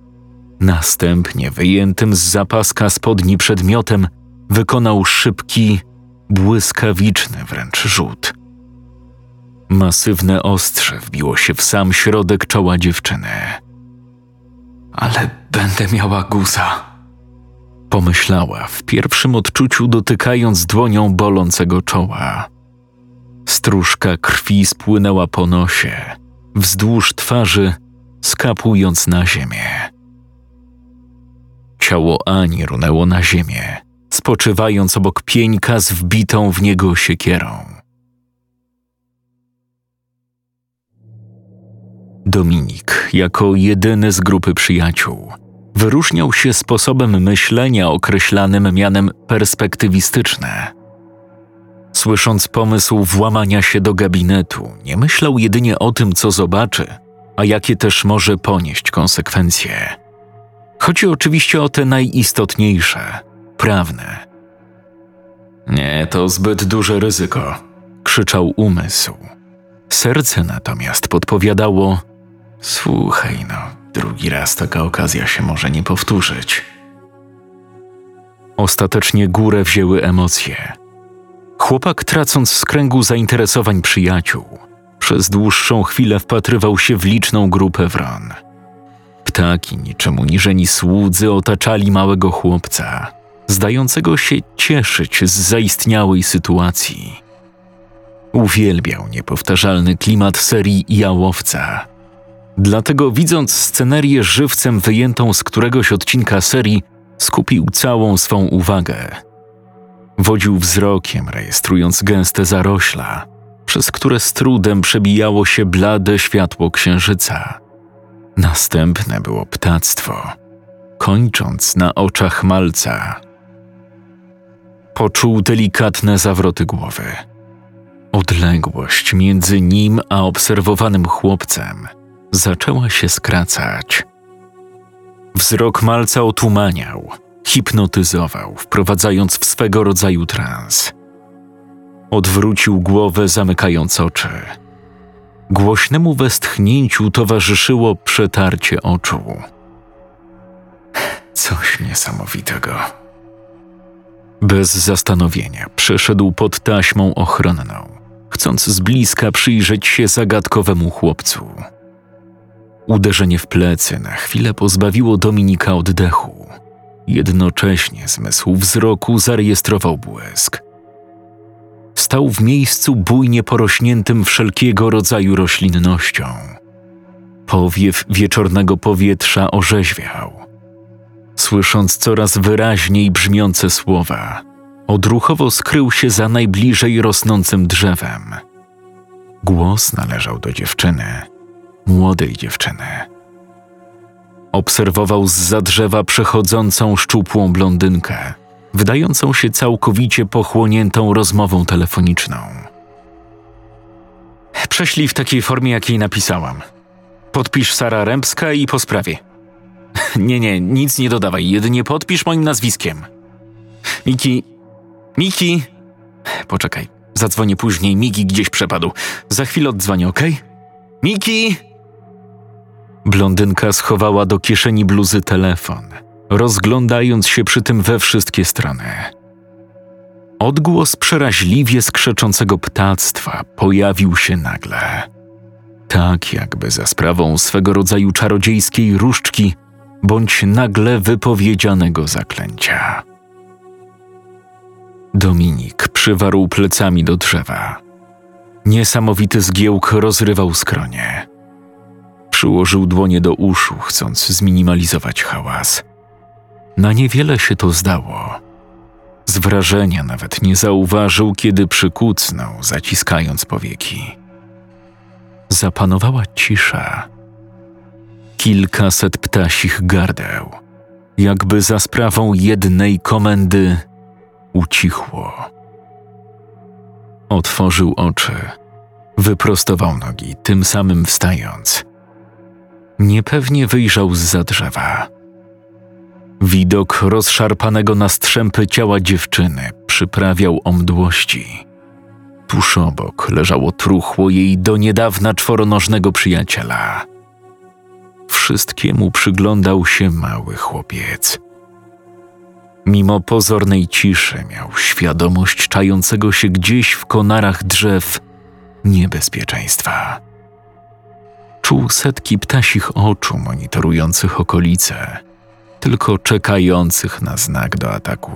Następnie, wyjętym z zapaska spodni przedmiotem, wykonał szybki, błyskawiczny wręcz rzut. Masywne ostrze wbiło się w sam środek czoła dziewczyny. Ale będę miała guza. Pomyślała w pierwszym odczuciu, dotykając dłonią bolącego czoła. Stróżka krwi spłynęła po nosie, wzdłuż twarzy, skapując na ziemię. Ciało Ani runęło na ziemię, spoczywając obok pieńka z wbitą w niego siekierą. Dominik, jako jedyny z grupy przyjaciół, wyróżniał się sposobem myślenia określanym mianem perspektywistyczne. Słysząc pomysł włamania się do gabinetu, nie myślał jedynie o tym, co zobaczy, a jakie też może ponieść konsekwencje. Chodzi oczywiście o te najistotniejsze, prawne. Nie, to zbyt duże ryzyko, krzyczał umysł. Serce natomiast podpowiadało: Słuchaj, no, drugi raz taka okazja się może nie powtórzyć. Ostatecznie górę wzięły emocje. Chłopak, tracąc z kręgu zainteresowań przyjaciół, przez dłuższą chwilę wpatrywał się w liczną grupę wron. Ptaki, niczym uniżeni słudzy, otaczali małego chłopca, zdającego się cieszyć z zaistniałej sytuacji. Uwielbiał niepowtarzalny klimat serii Jałowca. Dlatego, widząc scenerię żywcem wyjętą z któregoś odcinka serii, skupił całą swą uwagę. Wodził wzrokiem, rejestrując gęste zarośla, przez które z trudem przebijało się blade światło księżyca. Następne było ptactwo, kończąc na oczach malca. Poczuł delikatne zawroty głowy. Odległość między nim a obserwowanym chłopcem zaczęła się skracać. Wzrok malca otumaniał, hipnotyzował, wprowadzając w swego rodzaju trans. Odwrócił głowę, zamykając oczy. Głośnemu westchnięciu towarzyszyło przetarcie oczu. Coś niesamowitego. Bez zastanowienia przeszedł pod taśmą ochronną, chcąc z bliska przyjrzeć się zagadkowemu chłopcu. Uderzenie w plecy na chwilę pozbawiło Dominika oddechu. Jednocześnie zmysł wzroku zarejestrował błysk. Stał w miejscu bujnie porośniętym wszelkiego rodzaju roślinnością. Powiew wieczornego powietrza orzeźwiał. Słysząc coraz wyraźniej brzmiące słowa, odruchowo skrył się za najbliżej rosnącym drzewem. Głos należał do dziewczyny, młodej dziewczyny. Obserwował z za drzewa przechodzącą szczupłą blondynkę, wydającą się całkowicie pochłoniętą rozmową telefoniczną. Prześlij w takiej formie, jakiej napisałam. Podpisz Sara Rębska i po sprawie. Nie, nie, nic nie dodawaj, jedynie podpisz moim nazwiskiem. Miki. Miki! Poczekaj, zadzwonię później, Miki gdzieś przepadł. Za chwilę oddzwonię, okej? Okay? Miki! Blondynka schowała do kieszeni bluzy telefon, rozglądając się przy tym we wszystkie strony. Odgłos przeraźliwie skrzeczącego ptactwa pojawił się nagle. Tak jakby za sprawą swego rodzaju czarodziejskiej różdżki bądź nagle wypowiedzianego zaklęcia. Dominik przywarł plecami do drzewa. Niesamowity zgiełk rozrywał skronie. Przyłożył dłonie do uszu, chcąc zminimalizować hałas. Na niewiele się to zdało. Z wrażenia nawet nie zauważył, kiedy przykucnął, zaciskając powieki. Zapanowała cisza. Kilkaset ptasich gardeł, jakby za sprawą jednej komendy, ucichło. Otworzył oczy, wyprostował nogi, tym samym wstając. Niepewnie wyjrzał za drzewa. Widok rozszarpanego na strzępy ciała dziewczyny przyprawiał o mdłości. Tuż obok leżało truchło jej do niedawna czworonożnego przyjaciela. Wszystkiemu przyglądał się mały chłopiec. Mimo pozornej ciszy miał świadomość czającego się gdzieś w konarach drzew niebezpieczeństwa. Czuł setki ptasich oczu monitorujących okolice, tylko czekających na znak do ataku.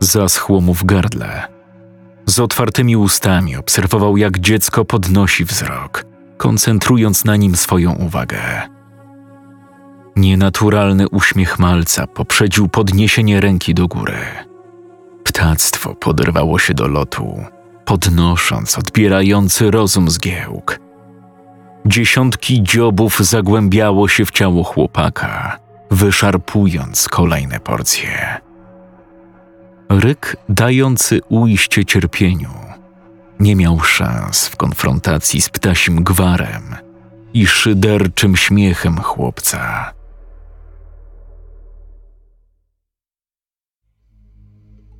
Zaschło mu w gardle. Z otwartymi ustami obserwował, jak dziecko podnosi wzrok, koncentrując na nim swoją uwagę. Nienaturalny uśmiech malca poprzedził podniesienie ręki do góry. Ptactwo poderwało się do lotu, podnosząc odbierający rozum zgiełk. Dziesiątki dziobów zagłębiało się w ciało chłopaka, wyszarpując kolejne porcje. Ryk dający ujście cierpieniu nie miał szans w konfrontacji z ptasim gwarem i szyderczym śmiechem chłopca.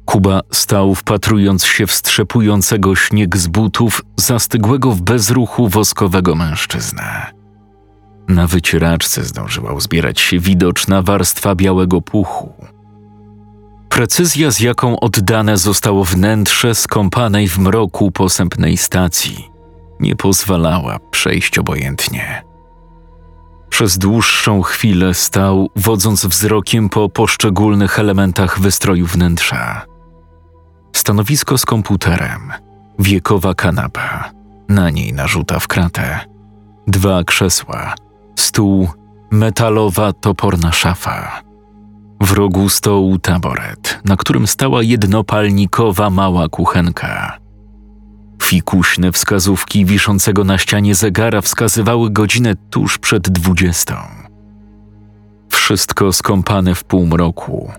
Kuba stał wpatrując się w strzepującego śnieg z butów zastygłego w bezruchu woskowego mężczyznę. Na wycieraczce zdążyła uzbierać się widoczna warstwa białego puchu. Precyzja, z jaką oddane zostało wnętrze skąpanej w mroku posępnej stacji, nie pozwalała przejść obojętnie. Przez dłuższą chwilę stał, wodząc wzrokiem po poszczególnych elementach wystroju wnętrza. Stanowisko z komputerem, wiekowa kanapa, na niej narzuta w kratę, dwa krzesła, stół, metalowa toporna szafa. W rogu stołu taboret, na którym stała jednopalnikowa mała kuchenka. Fikuśne wskazówki wiszącego na ścianie zegara wskazywały godzinę tuż przed dwudziestą. Wszystko skąpane w półmroku.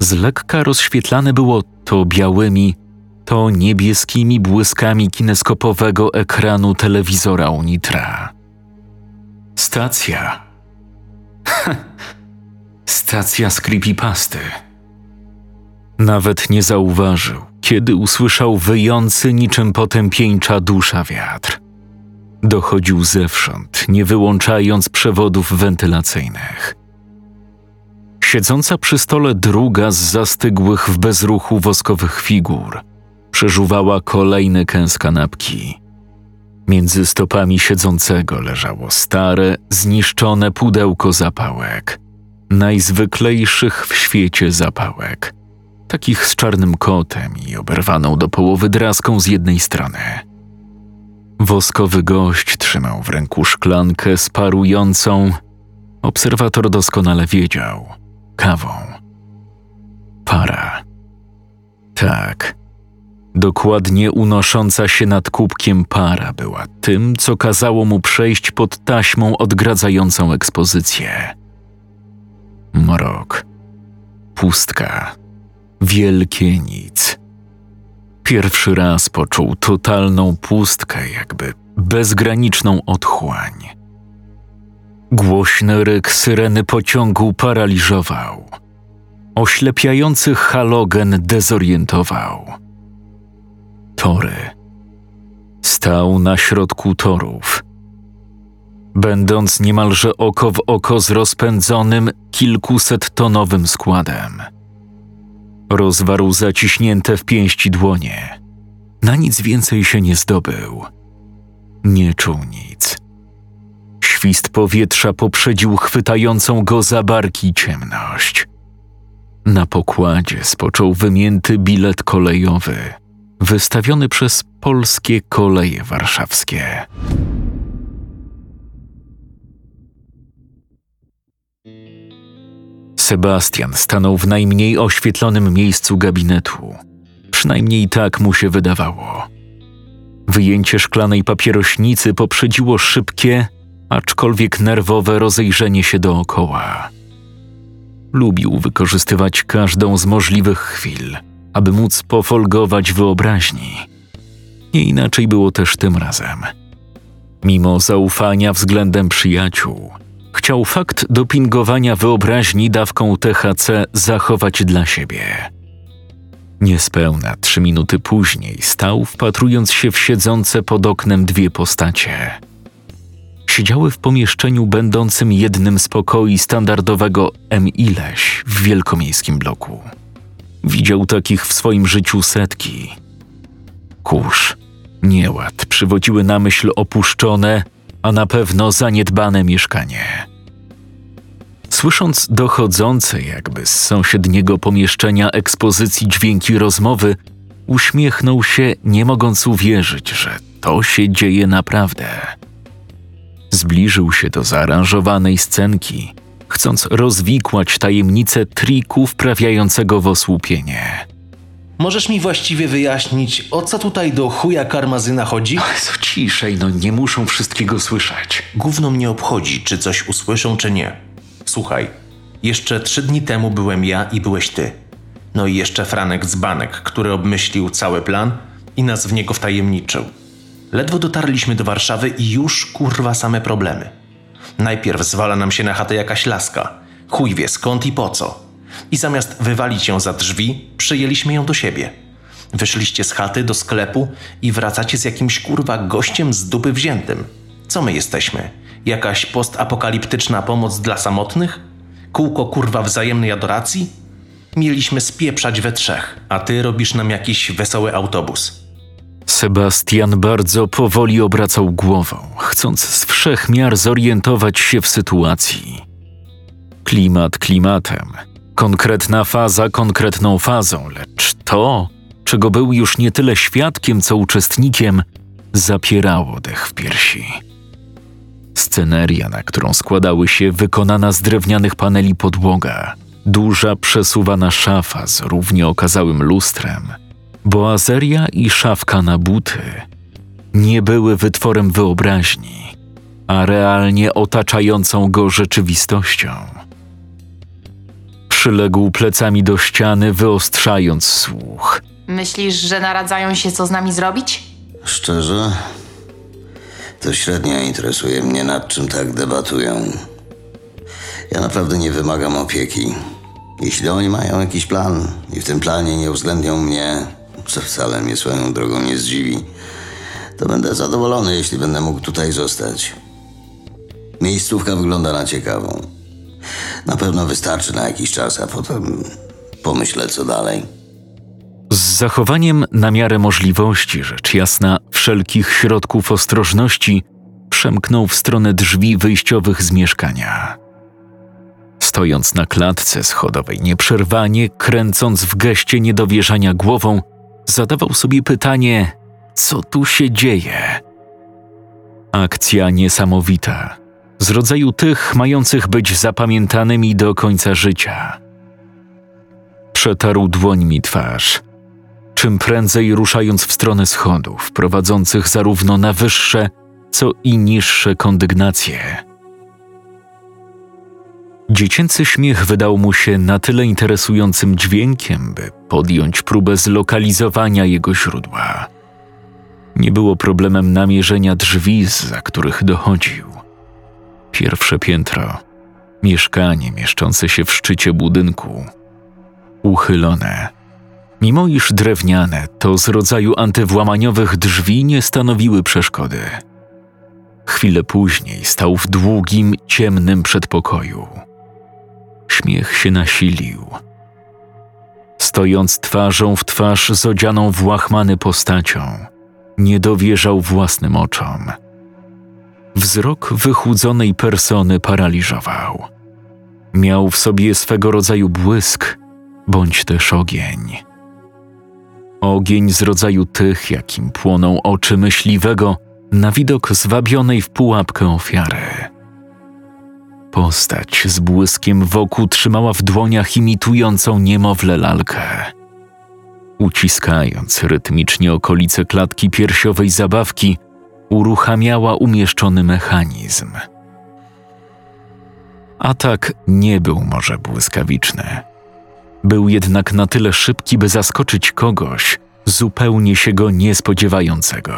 Z lekka rozświetlane było to białymi, to niebieskimi błyskami kineskopowego ekranu telewizora Unitra. Stacja. Stacja z creepypasty. Nawet nie zauważył, kiedy usłyszał wyjący niczym potępieńcza dusza wiatr. Dochodził zewsząd, nie wyłączając przewodów wentylacyjnych. Siedząca przy stole druga z zastygłych w bezruchu woskowych figur przeżuwała kolejny kęs kanapki. Między stopami siedzącego leżało stare, zniszczone pudełko zapałek. Najzwyklejszych w świecie zapałek. Takich z czarnym kotem i oberwaną do połowy draską z jednej strony. Woskowy gość trzymał w ręku szklankę z parującą. Obserwator doskonale wiedział kawą. Para. Tak. Dokładnie unosząca się nad kubkiem para była tym, co kazało mu przejść pod taśmą odgradzającą ekspozycję. Mrok. Pustka. Wielkie nic. Pierwszy raz poczuł totalną pustkę, jakby bezgraniczną otchłań. Głośny ryk syreny pociągu paraliżował. Oślepiający halogen dezorientował. Tory. Stał na środku torów. Będąc niemalże oko w oko z rozpędzonym, kilkusettonowym składem. Rozwarł zaciśnięte w pięści dłonie. Na nic więcej się nie zdobył. Nie czuł nic Świst powietrza poprzedził chwytającą go za barki ciemność. Na pokładzie spoczął wymięty bilet kolejowy, wystawiony przez polskie koleje warszawskie. Sebastian stanął w najmniej oświetlonym miejscu gabinetu. Przynajmniej tak mu się wydawało. Wyjęcie szklanej papierośnicy poprzedziło szybkie, aczkolwiek nerwowe rozejrzenie się dookoła. Lubił wykorzystywać każdą z możliwych chwil, aby móc pofolgować wyobraźni. Nie inaczej było też tym razem. Mimo zaufania względem przyjaciół, chciał fakt dopingowania wyobraźni dawką THC zachować dla siebie. Niespełna trzy minuty później stał, wpatrując się w siedzące pod oknem dwie postacie – siedziały w pomieszczeniu będącym jednym z pokoi standardowego M. Ileś w wielkomiejskim bloku. Widział takich w swoim życiu setki. Kurz, nieład przywodziły na myśl opuszczone, a na pewno zaniedbane mieszkanie. Słysząc dochodzące jakby z sąsiedniego pomieszczenia ekspozycji dźwięki rozmowy, uśmiechnął się, nie mogąc uwierzyć, że to się dzieje naprawdę. Zbliżył się do zaaranżowanej scenki, chcąc rozwikłać tajemnicę triku wprawiającego w osłupienie. Możesz mi właściwie wyjaśnić, o co tutaj do chuja karmazyna chodzi? Co ciszej, no nie muszą wszystkiego słyszeć. Gówno mnie obchodzi, czy coś usłyszą, czy nie. Słuchaj, jeszcze trzy dni temu byłem ja i byłeś ty. No i jeszcze Franek Dzbanek, który obmyślił cały plan i nas w niego wtajemniczył. Ledwo dotarliśmy do Warszawy i już kurwa same problemy. Najpierw zwala nam się na chatę jakaś laska. Chuj wie skąd i po co. I zamiast wywalić ją za drzwi, przyjęliśmy ją do siebie. Wyszliście z chaty do sklepu i wracacie z jakimś kurwa gościem z dupy wziętym. Co my jesteśmy? Jakaś postapokaliptyczna pomoc dla samotnych? Kółko kurwa wzajemnej adoracji? Mieliśmy spieprzać we trzech, a ty robisz nam jakiś wesoły autobus. Sebastian bardzo powoli obracał głową, chcąc z wszech miar zorientować się w sytuacji. Klimat klimatem, konkretna faza konkretną fazą, lecz to, czego był już nie tyle świadkiem, co uczestnikiem, zapierało dech w piersi. Sceneria, na którą składały się wykonana z drewnianych paneli podłoga, duża przesuwana szafa z równie okazałym lustrem, boazeria i szafka na buty nie były wytworem wyobraźni, a realnie otaczającą go rzeczywistością. Przyległ plecami do ściany, wyostrzając słuch. Myślisz, że naradzają się, co z nami zrobić? Szczerze, to średnio interesuje mnie, nad czym tak debatują. Ja naprawdę nie wymagam opieki. Jeśli oni mają jakiś plan i w tym planie nie uwzględnią mnie, co wcale mnie swoją drogą nie zdziwi, to będę zadowolony, jeśli będę mógł tutaj zostać. Miejscówka wygląda na ciekawą. Na pewno wystarczy na jakiś czas, a potem pomyślę, co dalej. Z zachowaniem na miarę możliwości, rzecz jasna, wszelkich środków ostrożności, przemknął w stronę drzwi wyjściowych z mieszkania. Stojąc na klatce schodowej nieprzerwanie, kręcąc w geście niedowierzania głową, zadawał sobie pytanie: co tu się dzieje? Akcja niesamowita, z rodzaju tych mających być zapamiętanymi do końca życia. Przetarł dłońmi twarz, czym prędzej ruszając w stronę schodów, prowadzących zarówno na wyższe, co i niższe kondygnacje. Dziecięcy śmiech wydał mu się na tyle interesującym dźwiękiem, by podjąć próbę zlokalizowania jego źródła. Nie było problemem namierzenia drzwi, za których dochodził. Pierwsze piętro, mieszkanie mieszczące się w szczycie budynku, uchylone. Mimo iż drewniane, to z rodzaju antywłamaniowych drzwi nie stanowiły przeszkody. Chwilę później stał w długim, ciemnym przedpokoju. Śmiech się nasilił. Stojąc twarzą w twarz z odzianą w łachmany postacią, nie dowierzał własnym oczom. Wzrok wychudzonej persony paraliżował. Miał w sobie swego rodzaju błysk, bądź też ogień. Ogień z rodzaju tych, jakim płoną oczy myśliwego na widok zwabionej w pułapkę ofiary. Postać z błyskiem wokół trzymała w dłoniach imitującą niemowlę lalkę. Uciskając rytmicznie okolice klatki piersiowej zabawki, uruchamiała umieszczony mechanizm. Atak nie był może błyskawiczny. Był jednak na tyle szybki, by zaskoczyć kogoś zupełnie się go niespodziewającego.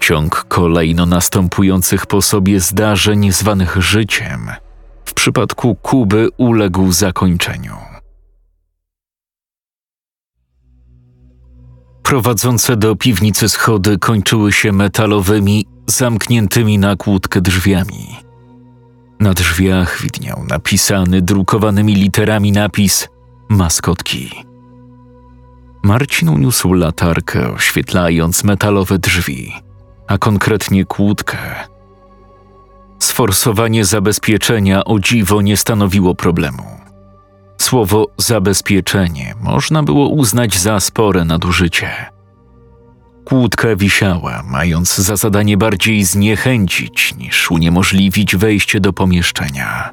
Ciąg kolejno następujących po sobie zdarzeń zwanych życiem w przypadku Kuby uległ zakończeniu. Prowadzące do piwnicy schody kończyły się metalowymi, zamkniętymi na kłódkę drzwiami. Na drzwiach widniał napisany drukowanymi literami napis maskotki. Marcin uniósł latarkę, oświetlając metalowe drzwi, a konkretnie kłódkę. Sforsowanie zabezpieczenia o dziwo nie stanowiło problemu. Słowo zabezpieczenie można było uznać za spore nadużycie. Kłódka wisiała, mając za zadanie bardziej zniechęcić niż uniemożliwić wejście do pomieszczenia.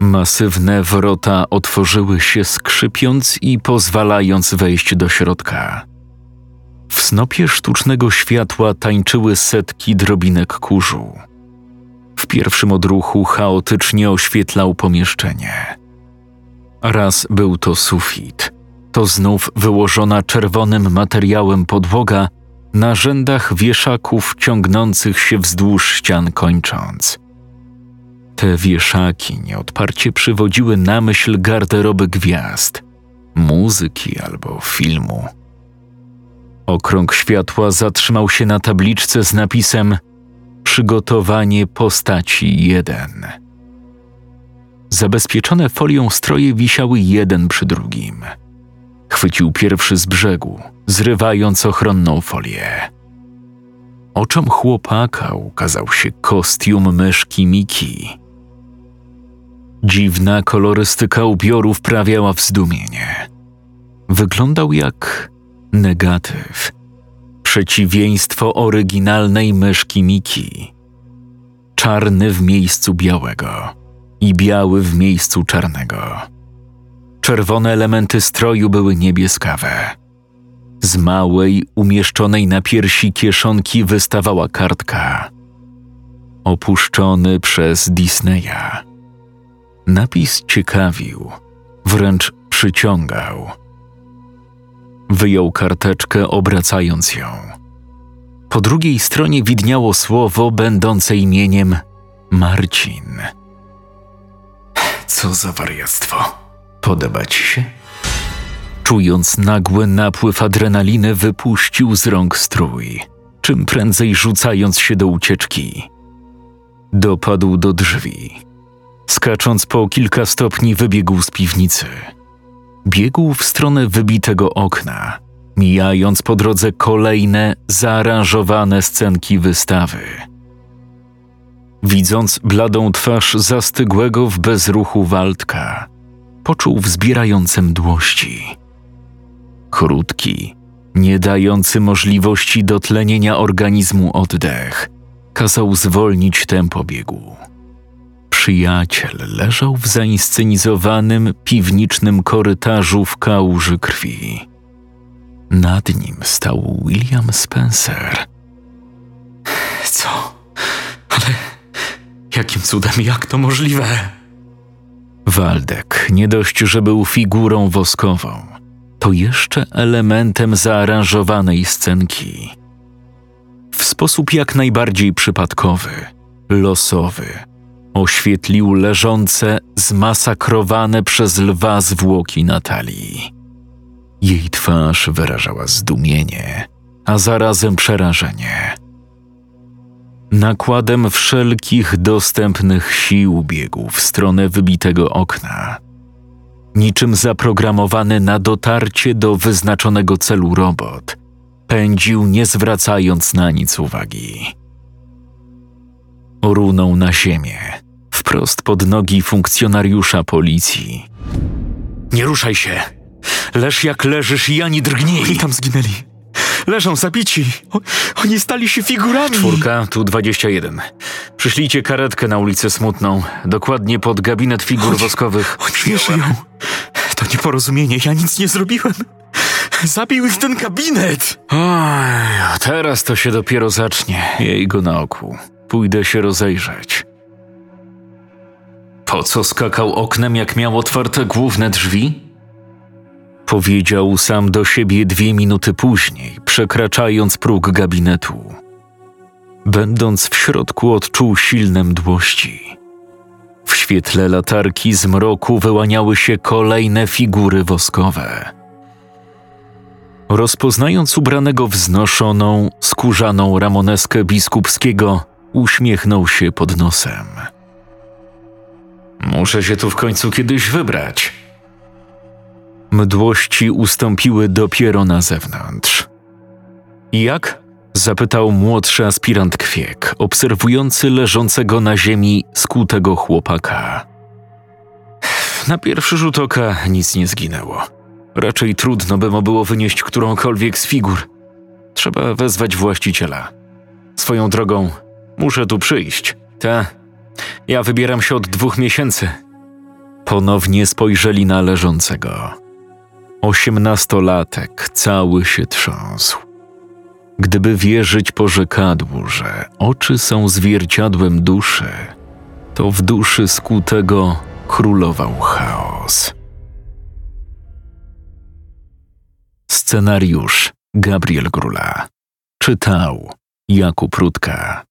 Masywne wrota otworzyły się skrzypiąc i pozwalając wejść do środka. W snopie sztucznego światła tańczyły setki drobinek kurzu. W pierwszym odruchu chaotycznie oświetlał pomieszczenie. Raz był to sufit, to znów wyłożona czerwonym materiałem podłoga na rzędach wieszaków ciągnących się wzdłuż ścian kończąc. Te wieszaki nieodparcie przywodziły na myśl garderoby gwiazd, muzyki albo filmu. Okrąg światła zatrzymał się na tabliczce z napisem Przygotowanie postaci 1. Zabezpieczone folią stroje wisiały jeden przy drugim. Chwycił pierwszy z brzegu, zrywając ochronną folię. Oczom chłopaka ukazał się kostium myszki Miki. Dziwna kolorystyka ubioru wprawiała w zdumienie. Wyglądał jak negatyw, przeciwieństwo oryginalnej myszki Miki. Czarny w miejscu białego i biały w miejscu czarnego. Czerwone elementy stroju były niebieskawe. Z małej, umieszczonej na piersi kieszonki wystawała kartka. Opuszczony przez Disneya. Napis ciekawił, wręcz przyciągał. Wyjął karteczkę, obracając ją. Po drugiej stronie widniało słowo będące imieniem Marcin. Co za wariactwo. Podoba ci się? Czując nagły napływ adrenaliny, wypuścił z rąk strój, czym prędzej rzucając się do ucieczki. Dopadł do drzwi. Skacząc po kilka stopni, wybiegł z piwnicy. Biegł w stronę wybitego okna, mijając po drodze kolejne zaaranżowane scenki wystawy. Widząc bladą twarz zastygłego w bezruchu Waldka, poczuł wzbierające mdłości. Krótki, nie dający możliwości dotlenienia organizmu oddech, kazał zwolnić tempo biegu. Przyjaciel leżał w zainscenizowanym piwniczym korytarzu w kałuży krwi. Nad nim stał William Spencer. Co? Ale jakim cudem, jak to możliwe? Waldek, nie dość, że był figurą woskową, to jeszcze elementem zaaranżowanej scenki. W sposób jak najbardziej przypadkowy, losowy, oświetlił leżące, zmasakrowane przez lwa zwłoki Natalii. Jej twarz wyrażała zdumienie, a zarazem przerażenie. Nakładem wszelkich dostępnych sił biegł w stronę wybitego okna. Niczym zaprogramowany na dotarcie do wyznaczonego celu robot, pędził nie zwracając na nic uwagi. Runął na ziemię, wprost pod nogi funkcjonariusza policji. Nie ruszaj się! Leż jak leżysz i ani drgnij! Oni tam zginęli. Leżą zabici. O, oni stali się figurami. Czwórka, tu 21. Przyślijcie karetkę na ulicę Smutną, dokładnie pod gabinet figur Oni- woskowych. Oni nie żyją. To nieporozumienie, ja nic nie zrobiłem. Zabił ich ten gabinet. Oj, teraz to się dopiero zacznie. Jej go na oku. Pójdę się rozejrzeć. Po co skakał oknem, jak miał otwarte główne drzwi? Powiedział sam do siebie dwie minuty później, przekraczając próg gabinetu. Będąc w środku, odczuł silne mdłości. W świetle latarki z mroku wyłaniały się kolejne figury woskowe. Rozpoznając ubranego wznoszoną, skórzaną ramoneskę biskupskiego, uśmiechnął się pod nosem. Muszę się tu w końcu kiedyś wybrać. Mdłości ustąpiły dopiero na zewnątrz. Jak? zapytał młodszy aspirant kwiek, obserwujący leżącego na ziemi skutego chłopaka. Na pierwszy rzut oka nic nie zginęło. Raczej trudno by mu było wynieść którąkolwiek z figur. Trzeba wezwać właściciela. Swoją drogą, muszę tu przyjść. Ta, ja wybieram się od dwóch miesięcy. Ponownie spojrzeli na leżącego. Osiemnastolatek cały się trząsł. Gdyby wierzyć porzekadłu, że oczy są zwierciadłem duszy, to w duszy skutego królował chaos. Scenariusz Gabriel Grula. Czytał Jakub Rutka.